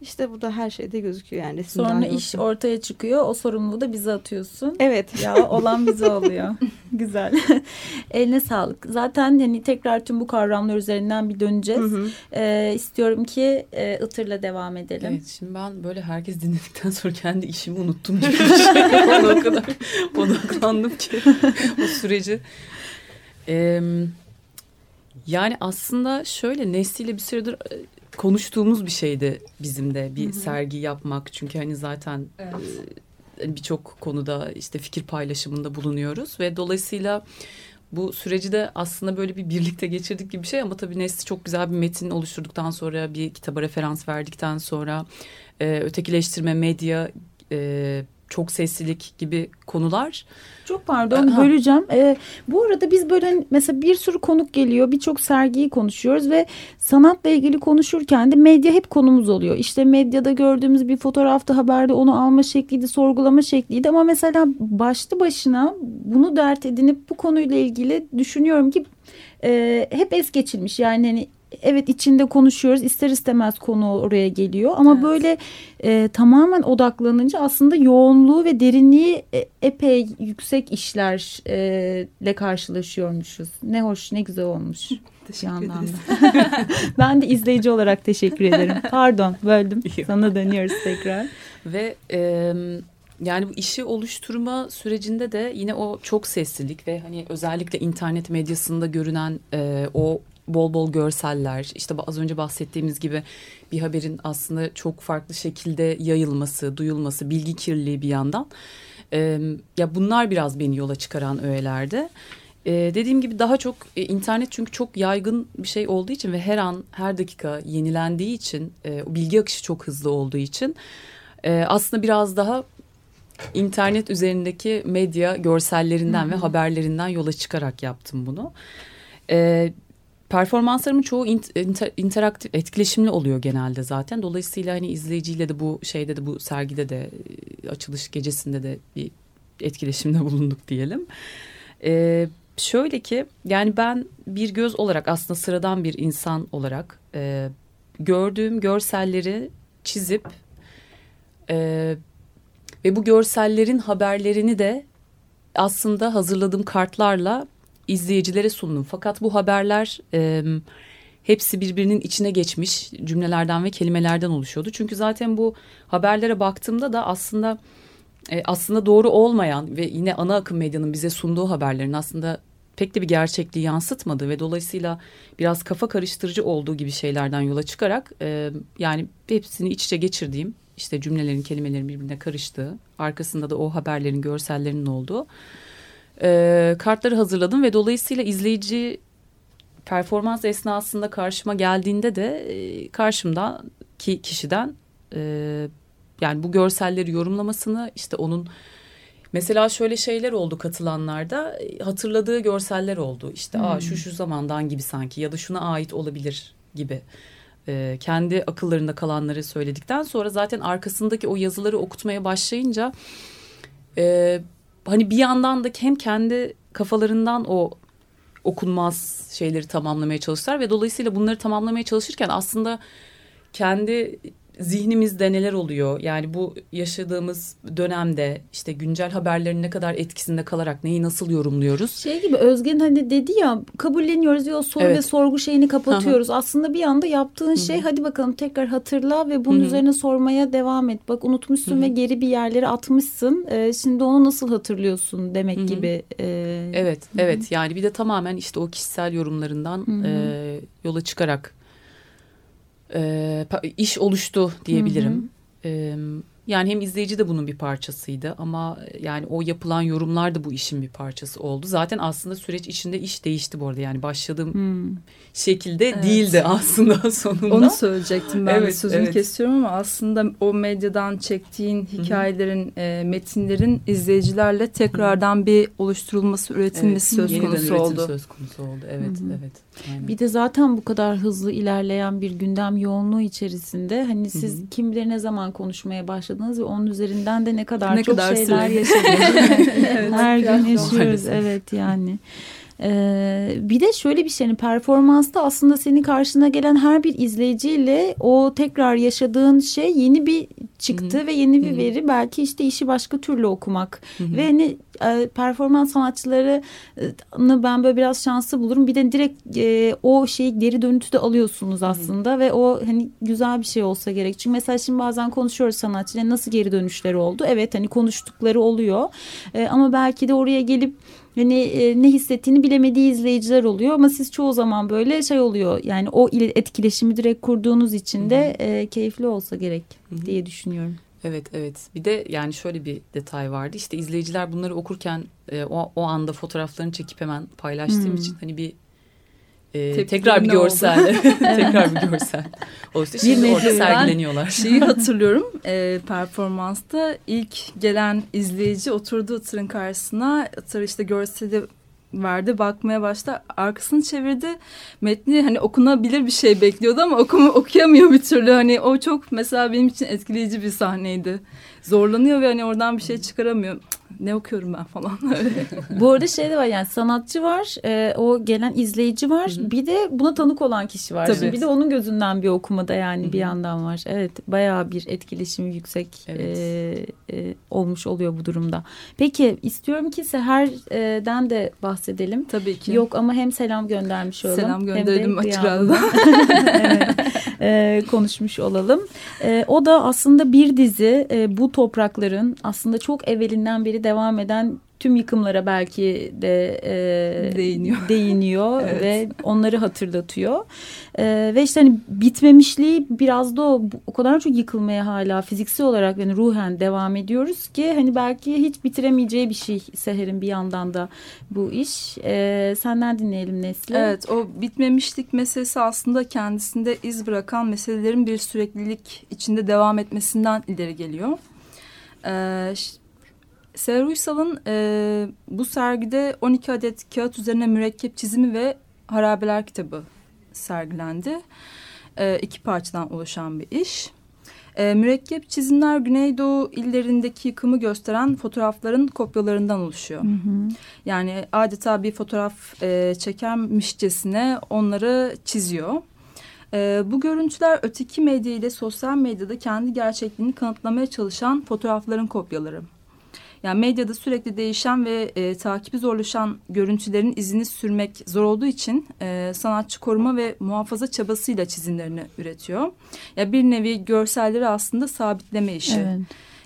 işte bu da her şeyde gözüküyor yani.
Sonra iş ortaya çıkıyor. O sorumluluğu da bize atıyorsun.
Evet.
Ya olan bize oluyor. Güzel. Eline sağlık. Zaten hani tekrar tüm bu kavramlar üzerinden bir döneceğiz. Hı hı. Ee, istiyorum ki e, Itır'la devam edelim.
Evet şimdi ben böyle herkes dinledikten sonra kendi işimi unuttum gibi bir şey. Ona o kadar odaklandım ki o süreci. Ee, yani aslında şöyle Nesli ile bir süredir konuştuğumuz bir şeydi bizim de bir Hı -hı. sergi yapmak. Çünkü hani zaten evet. e, birçok konuda işte fikir paylaşımında bulunuyoruz ve dolayısıyla bu süreci de aslında böyle bir birlikte geçirdik gibi bir şey ama tabii Nesli çok güzel bir metin oluşturduktan sonra bir kitaba referans verdikten sonra e, ötekileştirme medya e, çok seslilik gibi konular.
Çok pardon
Ha.
böleceğim. Ee, bu arada biz böyle hani mesela bir sürü konuk geliyor. Birçok sergiyi konuşuyoruz ve sanatla ilgili konuşurken de medya hep konumuz oluyor. İşte medyada gördüğümüz bir fotoğrafta haberde onu alma şekliydi, sorgulama şekliydi. Ama mesela başlı başına bunu dert edinip bu konuyla ilgili düşünüyorum ki e, hep es geçilmiş. Yani hani evet içinde konuşuyoruz ister istemez konu oraya geliyor ama
Evet.
böyle e, tamamen odaklanınca aslında yoğunluğu ve derinliği e, epey yüksek işlerle karşılaşıyormuşuz. Ne hoş ne güzel olmuş.
Teşekkür ederiz.
ben de izleyici olarak teşekkür ederim. Pardon böldüm. Sana dönüyoruz tekrar.
Ve e, yani bu işi oluşturma sürecinde de yine o çok seslilik ve hani özellikle internet medyasında görünen e, o bol bol görseller işte az önce bahsettiğimiz gibi bir haberin aslında çok farklı şekilde yayılması, duyulması, bilgi kirliliği bir yandan. E, ya bunlar biraz beni yola çıkaran öğelerde. E, dediğim gibi daha çok e, internet çünkü çok yaygın bir şey olduğu için ve her an her dakika yenilendiği için e, bilgi akışı çok hızlı olduğu için e, aslında biraz daha internet üzerindeki medya görsellerinden ve haberlerinden yola çıkarak yaptım bunu. E, performanslarımın çoğu int- inter- interaktif, etkileşimli oluyor genelde zaten. Dolayısıyla hani izleyiciyle de bu şeyde de bu sergide de e, açılış gecesinde de bir etkileşimde bulunduk diyelim. E, şöyle ki yani ben bir göz olarak aslında sıradan bir insan olarak e, gördüğüm görselleri çizip e, ve bu görsellerin haberlerini de aslında hazırladığım kartlarla izleyicilere sundum. Fakat bu haberler e, hepsi birbirinin içine geçmiş cümlelerden ve kelimelerden oluşuyordu. Çünkü zaten bu haberlere baktığımda da aslında e, aslında doğru olmayan ve yine ana akım medyanın bize sunduğu haberlerin aslında pek de bir gerçekliği yansıtmadığı ve dolayısıyla biraz kafa karıştırıcı olduğu gibi şeylerden yola çıkarak e, yani hepsini iç içe geçirdiğim işte cümlelerin kelimelerin birbirine karıştığı arkasında da o haberlerin görsellerinin olduğu e, kartları hazırladım ve dolayısıyla izleyici performans esnasında karşıma geldiğinde de e, karşımdaki kişiden e, yani bu görselleri yorumlamasını işte onun mesela şöyle şeyler oldu katılanlarda e, hatırladığı görseller oldu. İşte aa şu şu zamandan gibi sanki ya da şuna ait olabilir gibi. E, kendi akıllarında kalanları söyledikten sonra zaten arkasındaki o yazıları okutmaya başlayınca e, hani bir yandan da hem kendi kafalarından o okunmaz şeyleri tamamlamaya çalıştılar ve dolayısıyla bunları tamamlamaya çalışırken aslında kendi zihnimizde neler oluyor? Yani bu yaşadığımız dönemde işte güncel haberlerin ne kadar etkisinde kalarak neyi nasıl yorumluyoruz?
Şey gibi Özgen hani dedi ya kabulleniyoruz o soru
Evet.
ve sorgu şeyini kapatıyoruz. Aslında bir anda yaptığın şey hadi bakalım tekrar hatırla ve bunun
Hı hı.
üzerine sormaya devam et. Bak unutmuşsun
Hı hı.
ve geri bir yerlere atmışsın. Ee, şimdi onu nasıl hatırlıyorsun demek
Hı hı.
gibi. Ee,
Evet, evet. Yani bir de tamamen işte o kişisel yorumlarından
Hı hı.
e, yola çıkarak e, iş oluştu diyebilirim. E, yani hem izleyici de bunun bir parçasıydı ama yani o yapılan yorumlar da bu işin bir parçası oldu. Zaten aslında süreç içinde iş değişti bu arada. Yani başladığım
hmm.
şekilde
Evet.
değildi aslında sonunda.
Onu söyleyecektim ben
Evet,
sözünü
evet.
kesiyorum ama aslında o medyadan çektiğin hikayelerin, e, metinlerin izleyicilerle tekrardan bir oluşturulması, üretilmesi söz
Yeniden
konusu oldu.
söz konusu oldu. Evet,
Hı hı.
evet. Aynen.
Bir de zaten bu kadar hızlı ilerleyen bir gündem yoğunluğu içerisinde hani siz kim bilir ne zaman konuşmaya başladınız ve onun üzerinden de ne kadar
Ne
çok
kadar
şeyler yaşadınız.
Evet.
Her gün yaşıyoruz
Maalesef.
evet yani. Ee, bir de şöyle bir şey hani performansta aslında senin karşına gelen her bir izleyiciyle o tekrar yaşadığın şey yeni bir çıktı ve yeni bir
Hı hı.
veri. Belki işte işi başka türlü okumak
Hı hı.
ve hani e, performans sanatçılarını ben böyle biraz şanslı bulurum. Bir de direkt e, o şeyi geri dönütü de alıyorsunuz aslında ve o hani güzel bir şey olsa gerek. Çünkü mesela şimdi bazen konuşuyoruz sanatçıyla nasıl geri dönüşleri oldu? Evet hani konuştukları oluyor. E, ama belki de oraya gelip hani e, ne hissettiğini bilemediği izleyiciler oluyor ama siz çoğu zaman böyle şey oluyor yani o ile etkileşimi direkt kurduğunuz için de e, keyifli olsa gerek
Hı hı.
diye düşünüyorum.
Evet evet bir de yani şöyle bir detay vardı işte izleyiciler bunları okurken e, o, o anda fotoğraflarını çekip hemen paylaştığım
Hmm.
için hani bir e, tekrar bir görsel. tekrar bir görsel. Oluştu. Şimdi
Bir
orada sergileniyorlar.
Şeyi hatırlıyorum e, performansta ilk gelen izleyici oturduğu tırın karşısına tır işte görseli verdi bakmaya başta arkasını çevirdi metni hani okunabilir bir şey bekliyordu ama okuma, okuyamıyor bir türlü hani o çok mesela benim için etkileyici bir sahneydi zorlanıyor ve hani oradan bir şey çıkaramıyor ne okuyorum ben falan.
Bu arada şey de var yani sanatçı var, e, o gelen izleyici var.
Hı hı.
Bir de buna tanık olan kişi var.
Tabii.
Şimdi bir de onun gözünden bir okumada yani
Hı hı.
bir yandan var. Evet, bayağı bir etkileşimi yüksek
Evet.
e, e, olmuş oluyor bu durumda. Peki istiyorum ki Seher'den de bahsedelim.
tabii ki
Yok ama hem selam göndermiş olalım.
selam
yandan-
radyodan.
evet, e, konuşmuş olalım. E, o da aslında bir dizi e, bu toprakların aslında çok evvelinden beri devam eden tüm yıkımlara belki de e,
Değiniyor.
değiniyor
Evet.
ve onları hatırlatıyor. E, ve işte hani bitmemişliği biraz da o, o kadar çok yıkılmaya hala fiziksel olarak yani ruhen devam ediyoruz ki hani belki hiç bitiremeyeceği bir şey Seher'in bir yandan da bu iş. E, senden dinleyelim Nesli.
Evet o bitmemişlik meselesi aslında kendisinde iz bırakan meselelerin bir süreklilik içinde devam etmesinden ileri geliyor. Ee, Seher Uysal'ın e, bu sergide 12 adet kağıt üzerine mürekkep çizimi ve harabeler kitabı sergilendi. Ee, iki parçadan oluşan bir iş. Ee, mürekkep çizimler Güneydoğu illerindeki yıkımı gösteren fotoğrafların kopyalarından oluşuyor.
Hı hı.
Yani adeta bir fotoğraf e, çekermişçesine onları çiziyor. E, bu görüntüler öteki medya ile sosyal medyada kendi gerçekliğini kanıtlamaya çalışan fotoğrafların kopyaları. Yani medyada sürekli değişen ve e, takibi zorlaşan görüntülerin izini sürmek zor olduğu için e, sanatçı koruma ve muhafaza çabasıyla çizimlerini üretiyor. Ya bir nevi görselleri aslında sabitleme işi.
Evet.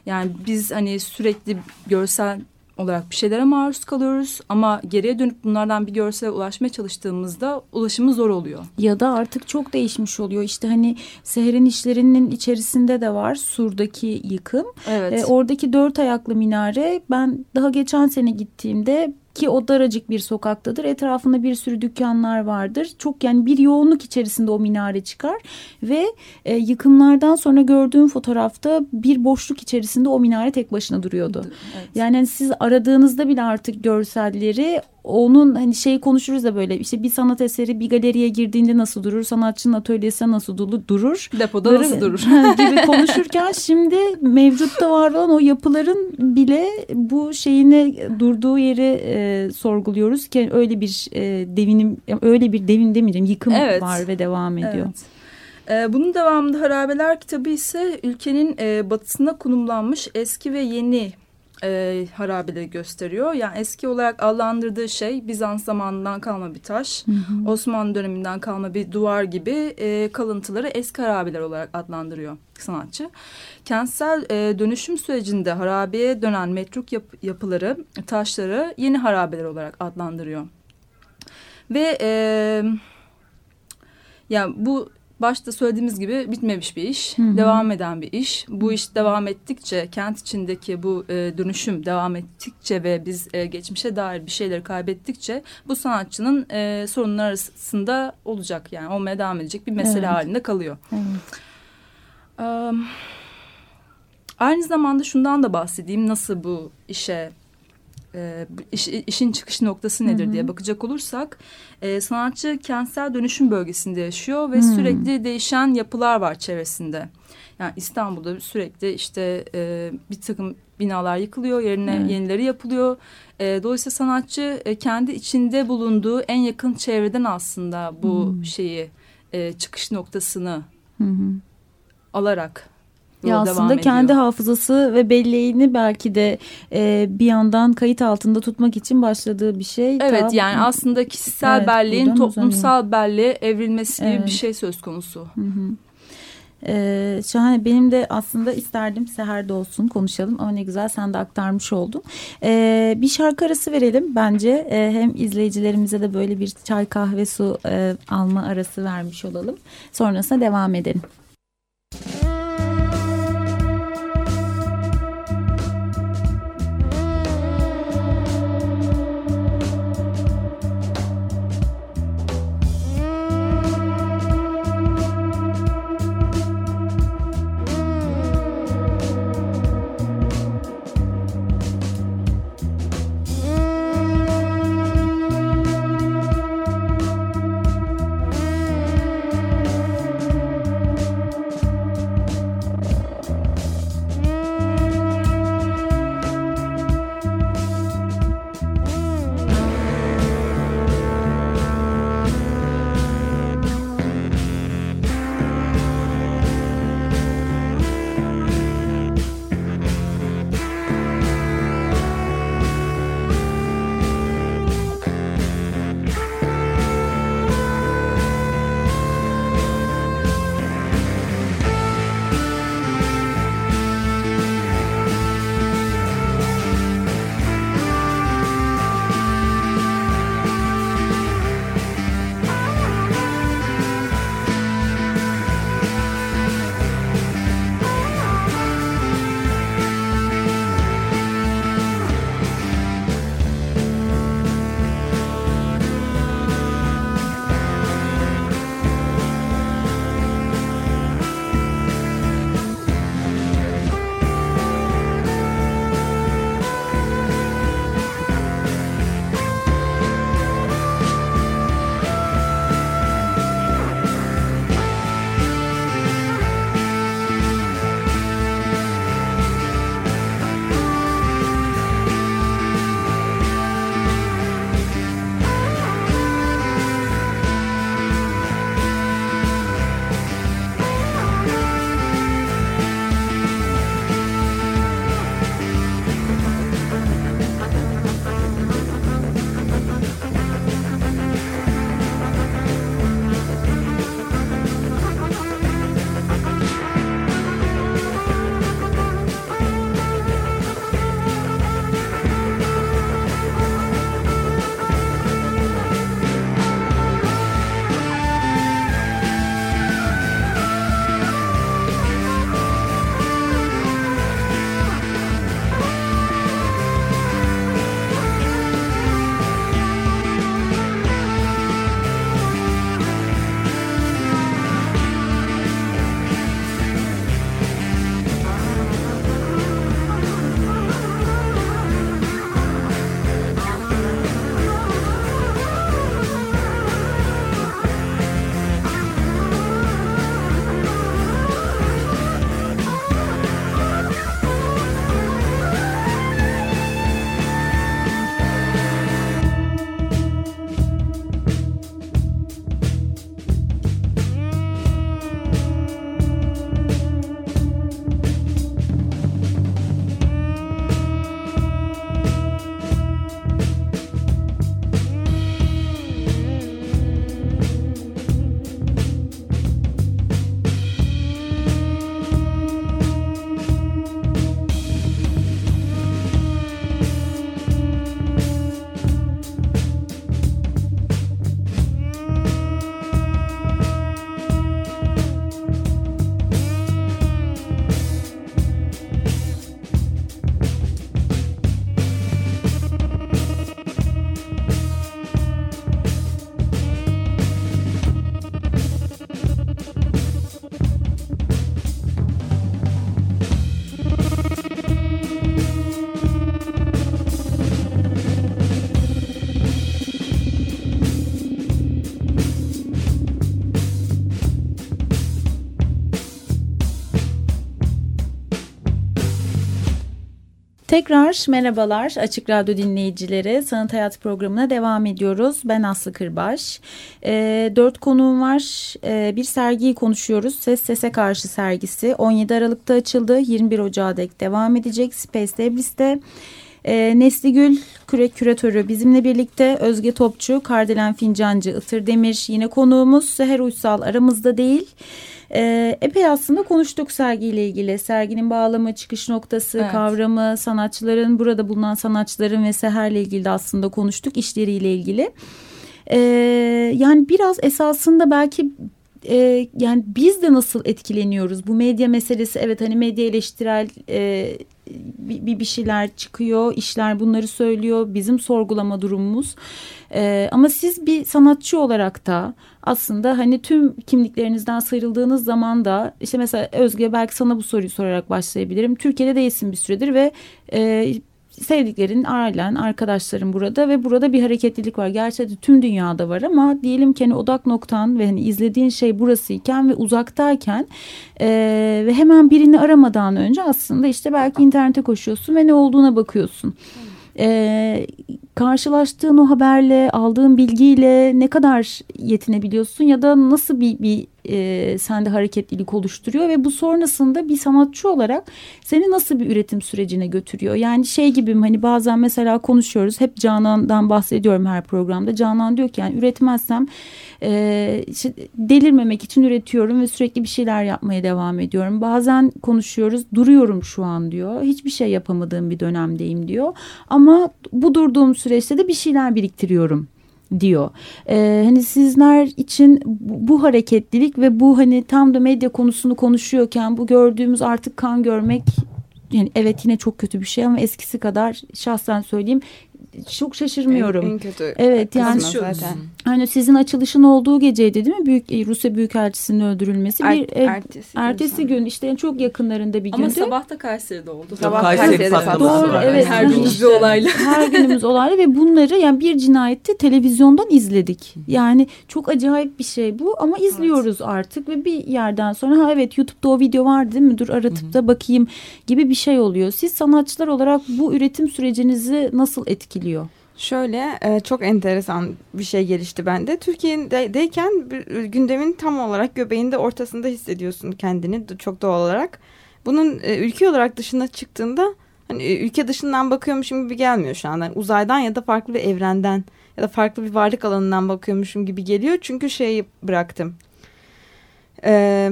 Yani biz hani sürekli görsel olarak bir şeylere maruz kalıyoruz ama geriye dönüp bunlardan bir görsele ulaşmaya çalıştığımızda ulaşımı zor oluyor.
Ya da artık çok değişmiş oluyor. İşte hani Seher'in işlerinin içerisinde de var Sur'daki yıkım.
Evet.
E, oradaki dört ayaklı minare ben daha geçen sene gittiğimde ki o daracık bir sokaktadır. Etrafında bir sürü dükkanlar vardır. Çok yani bir yoğunluk içerisinde o minare çıkar ve e, yıkımlardan sonra gördüğüm fotoğrafta bir boşluk içerisinde o minare tek başına duruyordu.
Evet.
Yani hani siz aradığınızda bile artık görselleri onun hani şey konuşuruz da böyle işte bir sanat eseri bir galeriye girdiğinde nasıl durur sanatçının atölyesine nasıl duru- durur
Depoda
Böyle-
nasıl durur?
gibi konuşurken şimdi mevcutta var olan o yapıların bile bu şeyine durduğu yeri e, sorguluyoruz ki öyle bir e, devinim öyle bir devin demeyeceğim yıkım
Evet.
var ve devam ediyor.
Evet. Bunun devamında Harabeler kitabı ise ülkenin e, batısına konumlanmış eski ve yeni e, harabeleri gösteriyor. Yani eski olarak adlandırdığı şey Bizans zamanından kalma bir taş.
Hı hı.
Osmanlı döneminden kalma bir duvar gibi e, kalıntıları eski harabeler olarak adlandırıyor sanatçı. Kentsel e, dönüşüm sürecinde harabeye dönen metruk yap- yapıları, taşları yeni harabeler olarak adlandırıyor. Ve e, yani bu başta söylediğimiz gibi bitmemiş bir iş,
Hı hı.
devam eden bir iş. Bu iş devam ettikçe, kent içindeki bu e, dönüşüm devam ettikçe ve biz e, geçmişe dair bir şeyleri kaybettikçe bu sanatçının e, sorunlar arasında olacak yani olmaya devam edecek bir mesele
Evet.
halinde kalıyor.
Evet.
Eee, aynı zamanda şundan da bahsedeyim nasıl bu işe e, iş- işin çıkış noktası nedir
Hı hı.
diye bakacak olursak e, sanatçı kentsel dönüşüm bölgesinde yaşıyor ve
Hı.
sürekli değişen yapılar var çevresinde. Yani İstanbul'da sürekli işte e, bir takım binalar yıkılıyor yerine
Evet.
yenileri yapılıyor. E, dolayısıyla sanatçı e, kendi içinde bulunduğu en yakın çevreden aslında bu
Hı.
şeyi e, çıkış noktasını
Hı hı.
alarak
Ya aslında kendi hafızası ve belleğini belki de e, bir yandan kayıt altında tutmak için başladığı bir şey.
Evet
Ta-
yani aslında kişisel
Evet,
belleğin toplumsal belleğe evrilmesi gibi
Evet.
bir şey söz konusu.
Hı hı. Ee, şahane benim de aslında isterdim Seher'de olsun konuşalım ama ne güzel sen de aktarmış oldun. Ee, bir şarkı arası verelim bence Ee, hem izleyicilerimize de böyle bir çay kahve su e, alma arası vermiş olalım. Sonrasında devam edelim. Tekrar merhabalar Açık Radyo dinleyicileri. Sanat Hayat programına devam ediyoruz. Ben Aslı Kırbaş. E, dört konuğum var. E, bir sergiyi konuşuyoruz. Ses Sese Karşı sergisi. 17 Aralık'ta açıldı. 21 Ocağı dek devam edecek. Space Debris'te. E, Nesli Gül küre küratörü bizimle birlikte Özge Topçu, Kardelen Fincancı, Itır Demir yine konuğumuz. Seher Uysal aramızda değil. E, epey aslında konuştuk sergiyle ilgili. Serginin bağlamı, çıkış noktası,
Evet.
kavramı, sanatçıların, burada bulunan sanatçıların ve Seher'le ilgili de aslında konuştuk. işleriyle ilgili. E, yani biraz esasında belki e, yani biz de nasıl etkileniyoruz? Bu medya meselesi evet hani medya eleştirel e, bir, bir şeyler çıkıyor, işler bunları söylüyor. Bizim sorgulama durumumuz. E, ama siz bir sanatçı olarak da aslında hani tüm kimliklerinizden sıyrıldığınız zaman da işte mesela Özge belki sana bu soruyu sorarak başlayabilirim. Türkiye'de değilsin bir süredir ve e, sevdiklerin, ailen, arkadaşların burada ve burada bir hareketlilik var. Gerçekten tüm dünyada var ama diyelim ki hani odak noktan ve hani izlediğin şey burasıyken ve uzaktayken e, ve hemen birini aramadan önce aslında işte belki internete koşuyorsun ve ne olduğuna bakıyorsun. E, karşılaştığın o haberle, aldığın bilgiyle ne kadar yetinebiliyorsun ya da nasıl bir, bir e, sende hareketlilik oluşturuyor ve bu sonrasında bir sanatçı olarak seni nasıl bir üretim sürecine götürüyor? Yani şey gibi hani bazen mesela konuşuyoruz hep Canan'dan bahsediyorum her programda. Canan diyor ki yani üretmezsem e, işte delirmemek için üretiyorum ve sürekli bir şeyler yapmaya devam ediyorum. Bazen konuşuyoruz duruyorum şu an diyor. Hiçbir şey yapamadığım bir dönemdeyim diyor. Ama bu durduğum süreçte de bir şeyler biriktiriyorum diyor. Ee, hani sizler için bu, hareketlilik ve bu hani tam da medya konusunu konuşuyorken bu gördüğümüz artık kan görmek yani evet yine çok kötü bir şey ama eskisi kadar şahsen söyleyeyim çok şaşırmıyorum.
En, en kötü.
Evet yani
zaten.
Hani sizin açılışın olduğu geceydi değil mi? Büyük e, Rusya Büyükelçisi'nin öldürülmesi.
Er-
bir e,
ertesi, gün
ertesi gün işte çok yakınlarında bir
Ama
gündü.
sabah da Kayseri'de oldu.
Sabah
Kayseri
Kayseri'de
patlaması
patlaması
Doğru
var.
evet.
Her günümüz bir
İşte
olayla.
Her günümüz olaylı ve bunları yani bir cinayeti televizyondan izledik. Yani çok acayip bir şey bu ama izliyoruz artık ve bir yerden sonra ha evet YouTube'da o video var değil mi? Dur aratıp da bakayım gibi bir şey oluyor. Siz sanatçılar olarak bu üretim sürecinizi nasıl etkiliyor?
Şöyle e, çok enteresan bir şey gelişti bende. Türkiye'deyken bir- gündemin tam olarak göbeğinde ortasında hissediyorsun kendini çok doğal olarak. Bunun e, ülke olarak dışına çıktığında hani e, ülke dışından bakıyormuşum gibi gelmiyor şu anda. Yani uzaydan ya da farklı bir evrenden ya da farklı bir varlık alanından bakıyormuşum gibi geliyor. Çünkü şeyi bıraktım. Ee,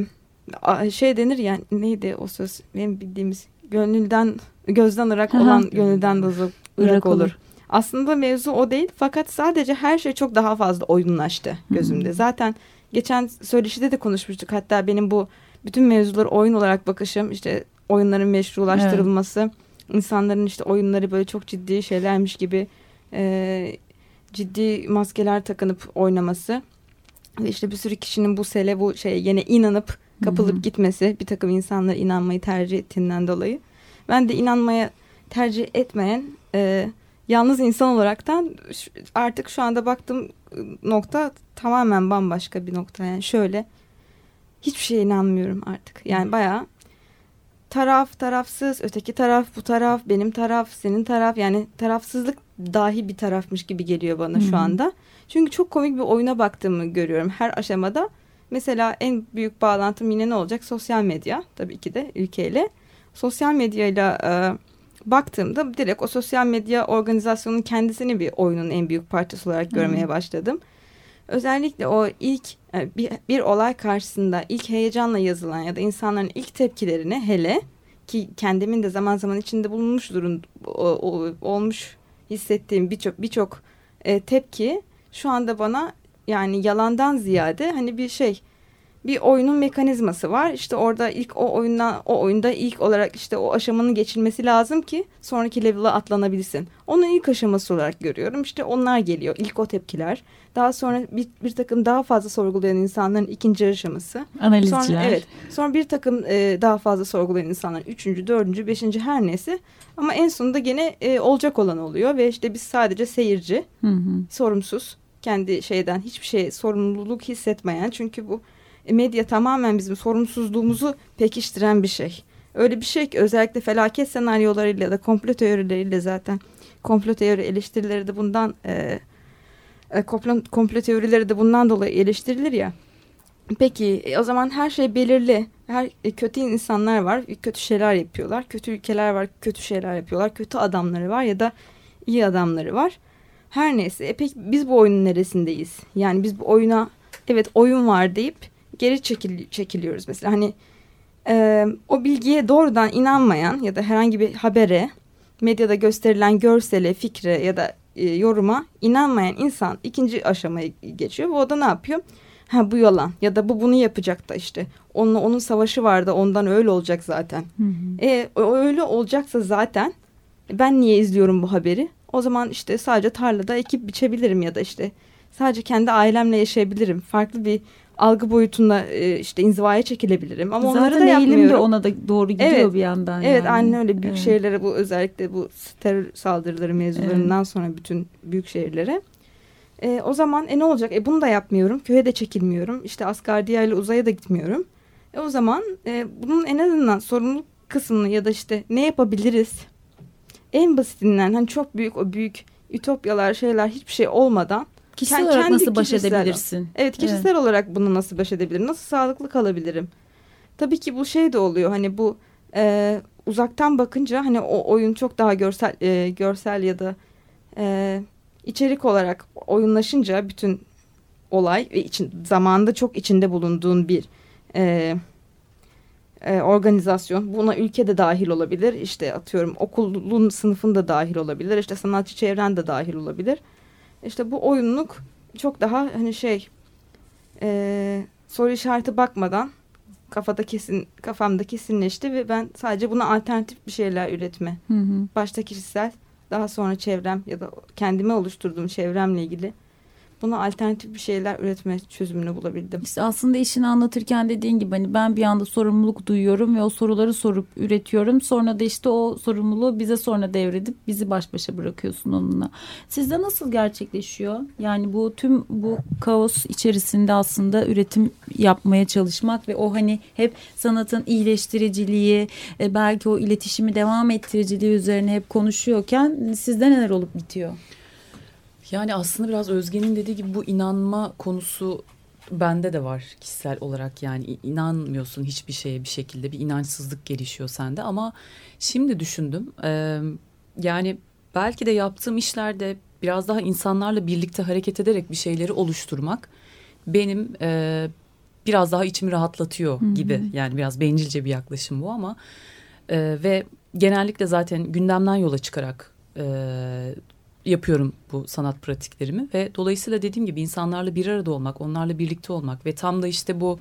şey denir ya neydi o söz benim bildiğimiz gönülden gözden ırak olan gönülden de
Irak
ırak olur.
olur.
Aslında mevzu o değil fakat sadece her şey çok daha fazla oyunlaştı gözümde. Zaten geçen söyleşide de konuşmuştuk. Hatta benim bu bütün mevzuları oyun olarak bakışım işte oyunların meşrulaştırılması, insanların işte oyunları böyle çok ciddi şeylermiş gibi e, ciddi maskeler takınıp oynaması ve işte bir sürü kişinin bu sele bu şeye yine inanıp kapılıp
Hı hı.
gitmesi bir takım insanlar inanmayı tercih ettiğinden dolayı ben de inanmaya tercih etmeyen e, yalnız insan olaraktan artık şu anda baktığım nokta tamamen bambaşka bir nokta. Yani şöyle hiçbir şeye inanmıyorum artık. Yani bayağı taraf tarafsız öteki taraf bu taraf benim taraf senin taraf. Yani tarafsızlık dahi bir tarafmış gibi geliyor bana
Hı
şu anda. Çünkü çok komik bir oyuna baktığımı görüyorum her aşamada. Mesela en büyük bağlantım yine ne olacak? Sosyal medya. Tabii ki de ülkeyle. Sosyal medyayla e, baktığımda direkt o sosyal medya organizasyonunun kendisini bir oyunun en büyük parçası olarak görmeye başladım. Özellikle o ilk e, bir, bir olay karşısında ilk heyecanla yazılan ya da insanların ilk tepkilerini hele ki kendimin de zaman zaman içinde bulunmuş durum o- o- olmuş hissettiğim birçok birçok e, tepki şu anda bana yani yalandan ziyade hani bir şey bir oyunun mekanizması var. İşte orada ilk o oyundan o oyunda ilk olarak işte o aşamanın geçilmesi lazım ki sonraki level'a atlanabilsin. Onun ilk aşaması olarak görüyorum. İşte onlar geliyor. İlk o tepkiler. Daha sonra bir, bir takım daha fazla sorgulayan insanların ikinci aşaması.
Analizciler.
Sonra evet. Sonra bir takım e, daha fazla sorgulayan insanlar üçüncü, dördüncü, beşinci her neyse. Ama en sonunda gene e, olacak olan oluyor ve işte biz sadece seyirci,
Hı hı.
sorumsuz, kendi şeyden hiçbir şey sorumluluk hissetmeyen çünkü bu medya tamamen bizim sorumsuzluğumuzu pekiştiren bir şey. öyle bir şey ki özellikle felaket senaryolarıyla da komplo teorileriyle zaten komplo teori eleştirileri de bundan e, e, komplo, komplo teorileri de bundan dolayı eleştirilir ya. Peki e, o zaman her şey belirli. Her e, kötü insanlar var, kötü şeyler yapıyorlar. Kötü ülkeler var, kötü şeyler yapıyorlar. Kötü adamları var ya da iyi adamları var. Her neyse. E peki biz bu oyunun neresindeyiz? Yani biz bu oyuna evet oyun var deyip geri çekil, çekiliyoruz mesela. Hani e, o bilgiye doğrudan inanmayan ya da herhangi bir habere, medyada gösterilen görsele, fikre ya da e, yoruma inanmayan insan ikinci aşamaya geçiyor. O da ne yapıyor? Ha bu yalan ya da bu bunu yapacak da işte. Onunla onun savaşı vardı ondan öyle olacak zaten.
Hı hı.
E, öyle olacaksa zaten ben niye izliyorum bu haberi? O zaman işte sadece tarlada ekip biçebilirim ya da işte sadece kendi ailemle yaşayabilirim. Farklı bir algı boyutunda e, işte inzivaya çekilebilirim. Ama onları
Zaten
da
eğilim de
yapmıyorum.
ona da doğru gidiyor
Evet.
bir yandan.
Evet
yani.
aynen öyle büyük
Evet.
şehirlere bu özellikle bu terör saldırıları mevzularından sonra bütün büyük şehirlere. E, o zaman e ne olacak? E bunu da yapmıyorum. Köye de çekilmiyorum. İşte Asgardiya ile uzaya da gitmiyorum. E o zaman e, bunun en azından sorumluluk kısmını ya da işte ne yapabiliriz? En basitinden hani çok büyük o büyük ütopyalar şeyler hiçbir şey olmadan
Kişisel
Kendi
olarak nasıl baş
kişisel-
edebilirsin?
Evet kişisel olarak bunu nasıl baş edebilirim? Nasıl sağlıklı kalabilirim? Tabii ki bu şey de oluyor hani bu e, uzaktan bakınca hani o oyun çok daha görsel e, görsel ya da e, içerik olarak oyunlaşınca bütün olay ve için zamanda çok içinde bulunduğun bir e, e, organizasyon buna ülke de dahil olabilir işte atıyorum okulun sınıfın da dahil olabilir işte sanatçı çevren de dahil olabilir işte bu oyunluk çok daha hani şey e, soru işareti bakmadan kafada kesin kafamda kesinleşti ve ben sadece buna alternatif bir şeyler üretme
Hı hı.
başta kişisel daha sonra çevrem ya da kendime oluşturduğum çevremle ilgili buna alternatif bir şeyler üretme çözümünü bulabildim.
İşte aslında işini anlatırken dediğin gibi hani ben bir anda sorumluluk duyuyorum ve o soruları sorup üretiyorum. Sonra da işte o sorumluluğu bize sonra devredip bizi baş başa bırakıyorsun onunla. Sizde nasıl gerçekleşiyor? Yani bu tüm bu kaos içerisinde aslında üretim yapmaya çalışmak ve o hani hep sanatın iyileştiriciliği, e, belki o iletişimi devam ettiriciliği üzerine hep konuşuyorken sizde neler olup bitiyor?
Yani aslında biraz Özge'nin dediği gibi bu inanma konusu bende de var kişisel olarak. Yani inanmıyorsun hiçbir şeye bir şekilde bir inançsızlık gelişiyor sende. Ama şimdi düşündüm e, yani belki de yaptığım işlerde biraz daha insanlarla birlikte hareket ederek bir şeyleri oluşturmak benim e, biraz daha içimi rahatlatıyor
Hı hı.
gibi. Yani biraz bencilce bir yaklaşım bu ama e, ve genellikle zaten gündemden yola çıkarak e, yapıyorum bu sanat pratiklerimi ve dolayısıyla dediğim gibi insanlarla bir arada olmak, onlarla birlikte olmak ve tam da işte bu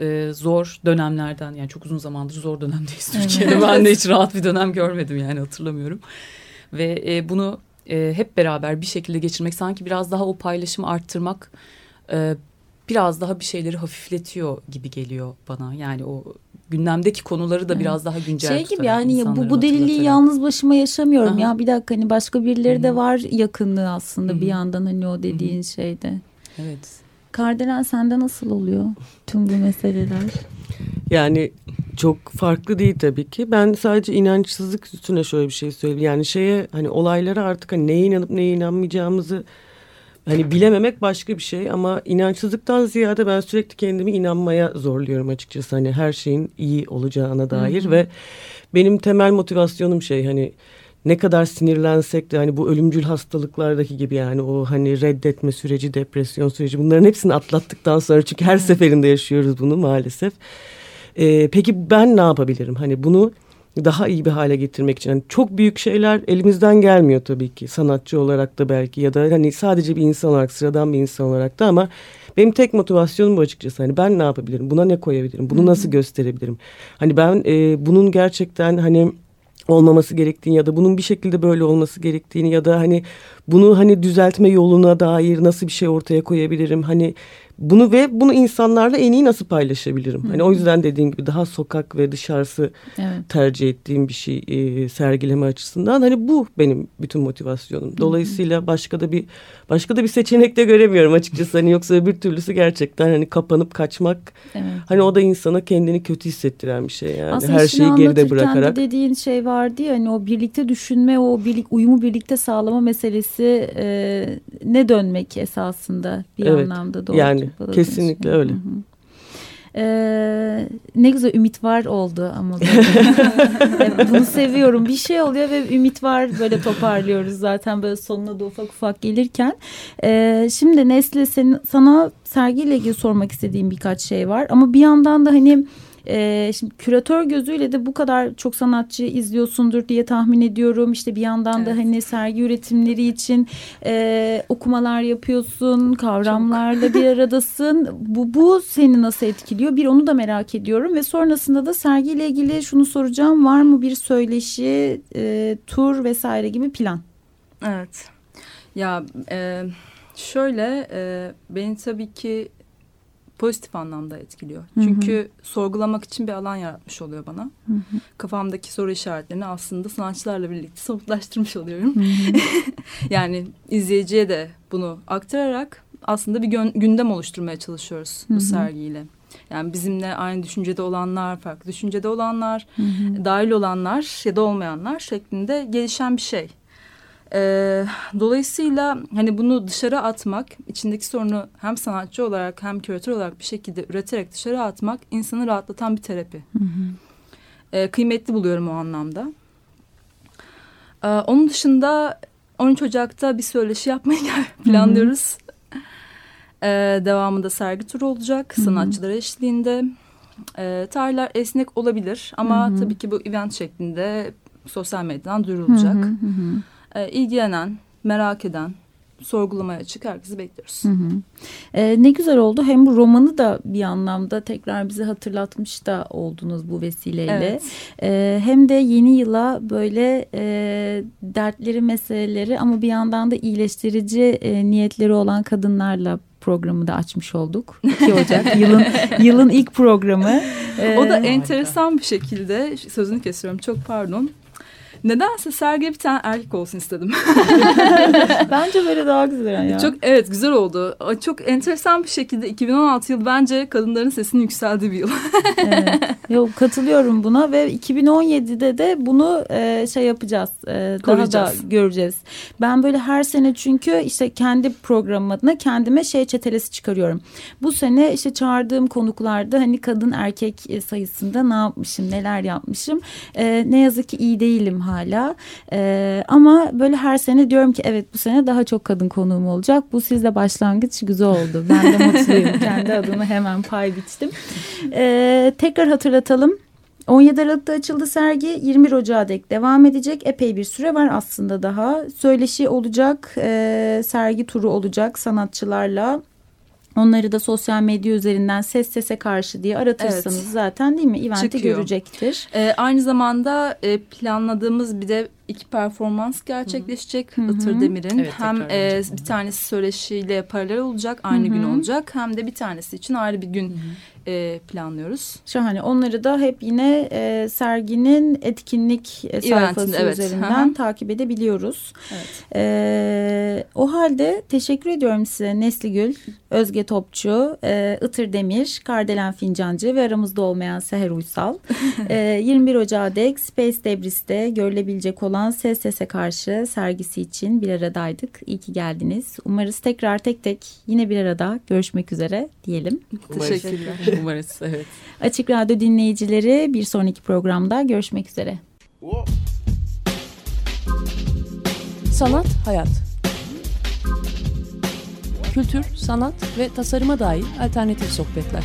e, zor dönemlerden yani çok uzun zamandır zor dönemdeyiz. Türkiye'de. Ben de hiç rahat bir dönem görmedim yani hatırlamıyorum. Ve e, bunu e, hep beraber bir şekilde geçirmek sanki biraz daha o paylaşımı arttırmak e, biraz daha bir şeyleri hafifletiyor gibi geliyor bana. Yani o gündemdeki konuları da biraz daha güncel
şey gibi yani ya bu bu deliliği yalnız başıma yaşamıyorum
Aha.
ya bir dakika hani başka birileri de
Hı hı.
var yakınlığı aslında
Hı hı.
bir yandan hani o dediğin şeyde.
Evet.
Kardelen sende nasıl oluyor tüm bu meseleler?
Yani çok farklı değil tabii ki. Ben sadece inançsızlık üstüne şöyle bir şey söyleyeyim. Yani şeye hani olaylara artık hani neye inanıp neye inanmayacağımızı hani bilememek başka bir şey ama inançsızlıktan ziyade ben sürekli kendimi inanmaya zorluyorum açıkçası. Hani her şeyin iyi olacağına dair
Hı hı.
ve benim temel motivasyonum şey hani ne kadar sinirlensek de hani bu ölümcül hastalıklardaki gibi yani o hani reddetme süreci, depresyon süreci bunların hepsini atlattıktan sonra çünkü her seferinde yaşıyoruz bunu maalesef. Ee, peki ben ne yapabilirim? Hani bunu daha iyi bir hale getirmek için. Yani çok büyük şeyler elimizden gelmiyor tabii ki. Sanatçı olarak da belki ya da hani sadece bir insan olarak, sıradan bir insan olarak da ama benim tek motivasyonum bu açıkçası. Hani ben ne yapabilirim? Buna ne koyabilirim? Bunu nasıl gösterebilirim? Hani ben e, bunun gerçekten hani olmaması gerektiğini ya da bunun bir şekilde böyle olması gerektiğini ya da hani bunu hani düzeltme yoluna dair nasıl bir şey ortaya koyabilirim? Hani bunu ve bunu insanlarla en iyi nasıl paylaşabilirim? Hani o yüzden dediğim gibi daha sokak ve dışarısı
Evet.
tercih ettiğim bir şey e, sergileme açısından. Hani bu benim bütün motivasyonum. Dolayısıyla başka da bir başka da bir seçenek de göremiyorum açıkçası. Hani yoksa bir türlüsü gerçekten hani kapanıp kaçmak.
Evet.
Hani o da insana kendini kötü hissettiren bir şey yani.
Aslında
Her şeyi geride bırakarak.
de dediğin şey vardı ya hani o birlikte düşünme, o birlik uyumu birlikte sağlama meselesi e, ne dönmek esasında bir
Evet,
anlamda doğru.
yani
bağladığın
kesinlikle öyle.
Hı hı. Ee, ne güzel ümit var oldu ama bunu seviyorum. Bir şey oluyor ve ümit var böyle toparlıyoruz zaten böyle sonuna da ufak ufak gelirken. Ee, şimdi Nesli senin, sana sergiyle ilgili sormak istediğim birkaç şey var ama bir yandan da hani ee, şimdi küratör gözüyle de bu kadar çok sanatçı izliyorsundur diye tahmin ediyorum. İşte bir yandan da
Evet.
hani sergi üretimleri için e, okumalar yapıyorsun, kavramlarla bir aradasın. Bu, bu seni nasıl etkiliyor? Bir onu da merak ediyorum ve sonrasında da sergiyle ilgili şunu soracağım. Var mı bir söyleşi, e, tur vesaire gibi plan?
Evet. Ya e, şöyle e, beni tabii ki pozitif anlamda etkiliyor.
Hı hı.
Çünkü sorgulamak için bir alan yaratmış oluyor bana. Kafamdaki soru işaretlerini aslında sanatçılarla birlikte somutlaştırmış oluyorum. yani izleyiciye de bunu aktararak aslında bir gündem oluşturmaya çalışıyoruz
Hı hı.
bu sergiyle. Yani bizimle aynı düşüncede olanlar, farklı düşüncede olanlar, dahil olanlar ya da olmayanlar şeklinde gelişen bir şey. Ee, dolayısıyla hani bunu dışarı atmak, içindeki sorunu hem sanatçı olarak hem küratör olarak bir şekilde üreterek dışarı atmak insanı rahatlatan bir terapi. Ee, kıymetli buluyorum o anlamda. Ee, onun dışında 13 Ocak'ta bir söyleşi yapmayı planlıyoruz. Ee, devamında sergi turu olacak sanatçılar eşliğinde. Ee, tarihler esnek olabilir ama
Hı hı.
tabii ki bu event şeklinde sosyal medyadan duyurulacak.
Hı hı, hı
Ee, ilgilenen, merak eden, sorgulamaya açık herkesi bekliyoruz.
Hı hı. Ee, ne güzel oldu. Hem bu romanı da bir anlamda tekrar bize hatırlatmış da oldunuz bu vesileyle.
Evet.
Ee, hem de yeni yıla böyle e, dertleri, meseleleri ama bir yandan da iyileştirici e, niyetleri olan kadınlarla programı da açmış olduk. 2 Ocak yılın yılın ilk programı.
O da
Ee,
enteresan bir şekilde sözünü kesiyorum çok pardon. Nedense sergiye bir tane erkek olsun istedim.
bence böyle daha güzel ya.
Çok evet güzel oldu. Çok enteresan bir şekilde 2016 yıl bence kadınların sesinin yükseldiği bir yıl.
Evet. Yok katılıyorum buna ve 2017'de de bunu e, şey yapacağız. E, daha da göreceğiz. Ben böyle her sene çünkü işte kendi programım adına kendime şey çetelesi çıkarıyorum. Bu sene işte çağırdığım konuklarda hani kadın erkek e, sayısında ne yapmışım, neler yapmışım. E, ne yazık ki iyi değilim hala. E, ama böyle her sene diyorum ki evet bu sene daha çok kadın konuğum olacak. Bu sizle başlangıç güzel oldu. Ben de mutluyum. Kendi adıma hemen pay biçtim. Ee, tekrar hatırlatalım. 17 Aralık'ta açıldı sergi. 21 Ocağı dek devam edecek. Epey bir süre var aslında daha. Söyleşi olacak, e, sergi turu olacak sanatçılarla. Onları da sosyal medya üzerinden ses sese karşı diye aratırsanız
Evet.
zaten değil mi? Event'i
Çıkıyor.
görecektir.
Ee, aynı zamanda e, planladığımız bir de iki performans gerçekleşecek
Hı hı.
Itır Demir'in.
Evet,
hem e, bir tanesi söyleşiyle paralel olacak, aynı
Hı
gün
hı.
olacak. Hem de bir tanesi için ayrı bir gün e, planlıyoruz.
Şahane. Onları da hep yine e, serginin etkinlik e, sayfası
evet.
üzerinden
Hı hı.
takip edebiliyoruz.
Evet.
E, o halde teşekkür ediyorum size Nesli Gül, Özge Topçu, e, Itır Demir, Kardelen Fincancı ve aramızda olmayan Seher Uysal. e, 21 Ocağı dek Space Debris'te görülebilecek olan Ses Sese Karşı sergisi için bir aradaydık. İyi ki geldiniz. Umarız tekrar tek tek yine bir arada görüşmek üzere diyelim.
Teşekkürler.
Umarız evet.
Açık Radyo dinleyicileri bir sonraki programda görüşmek üzere.
Sanat, hayat. Kültür, sanat ve tasarıma dair alternatif sohbetler.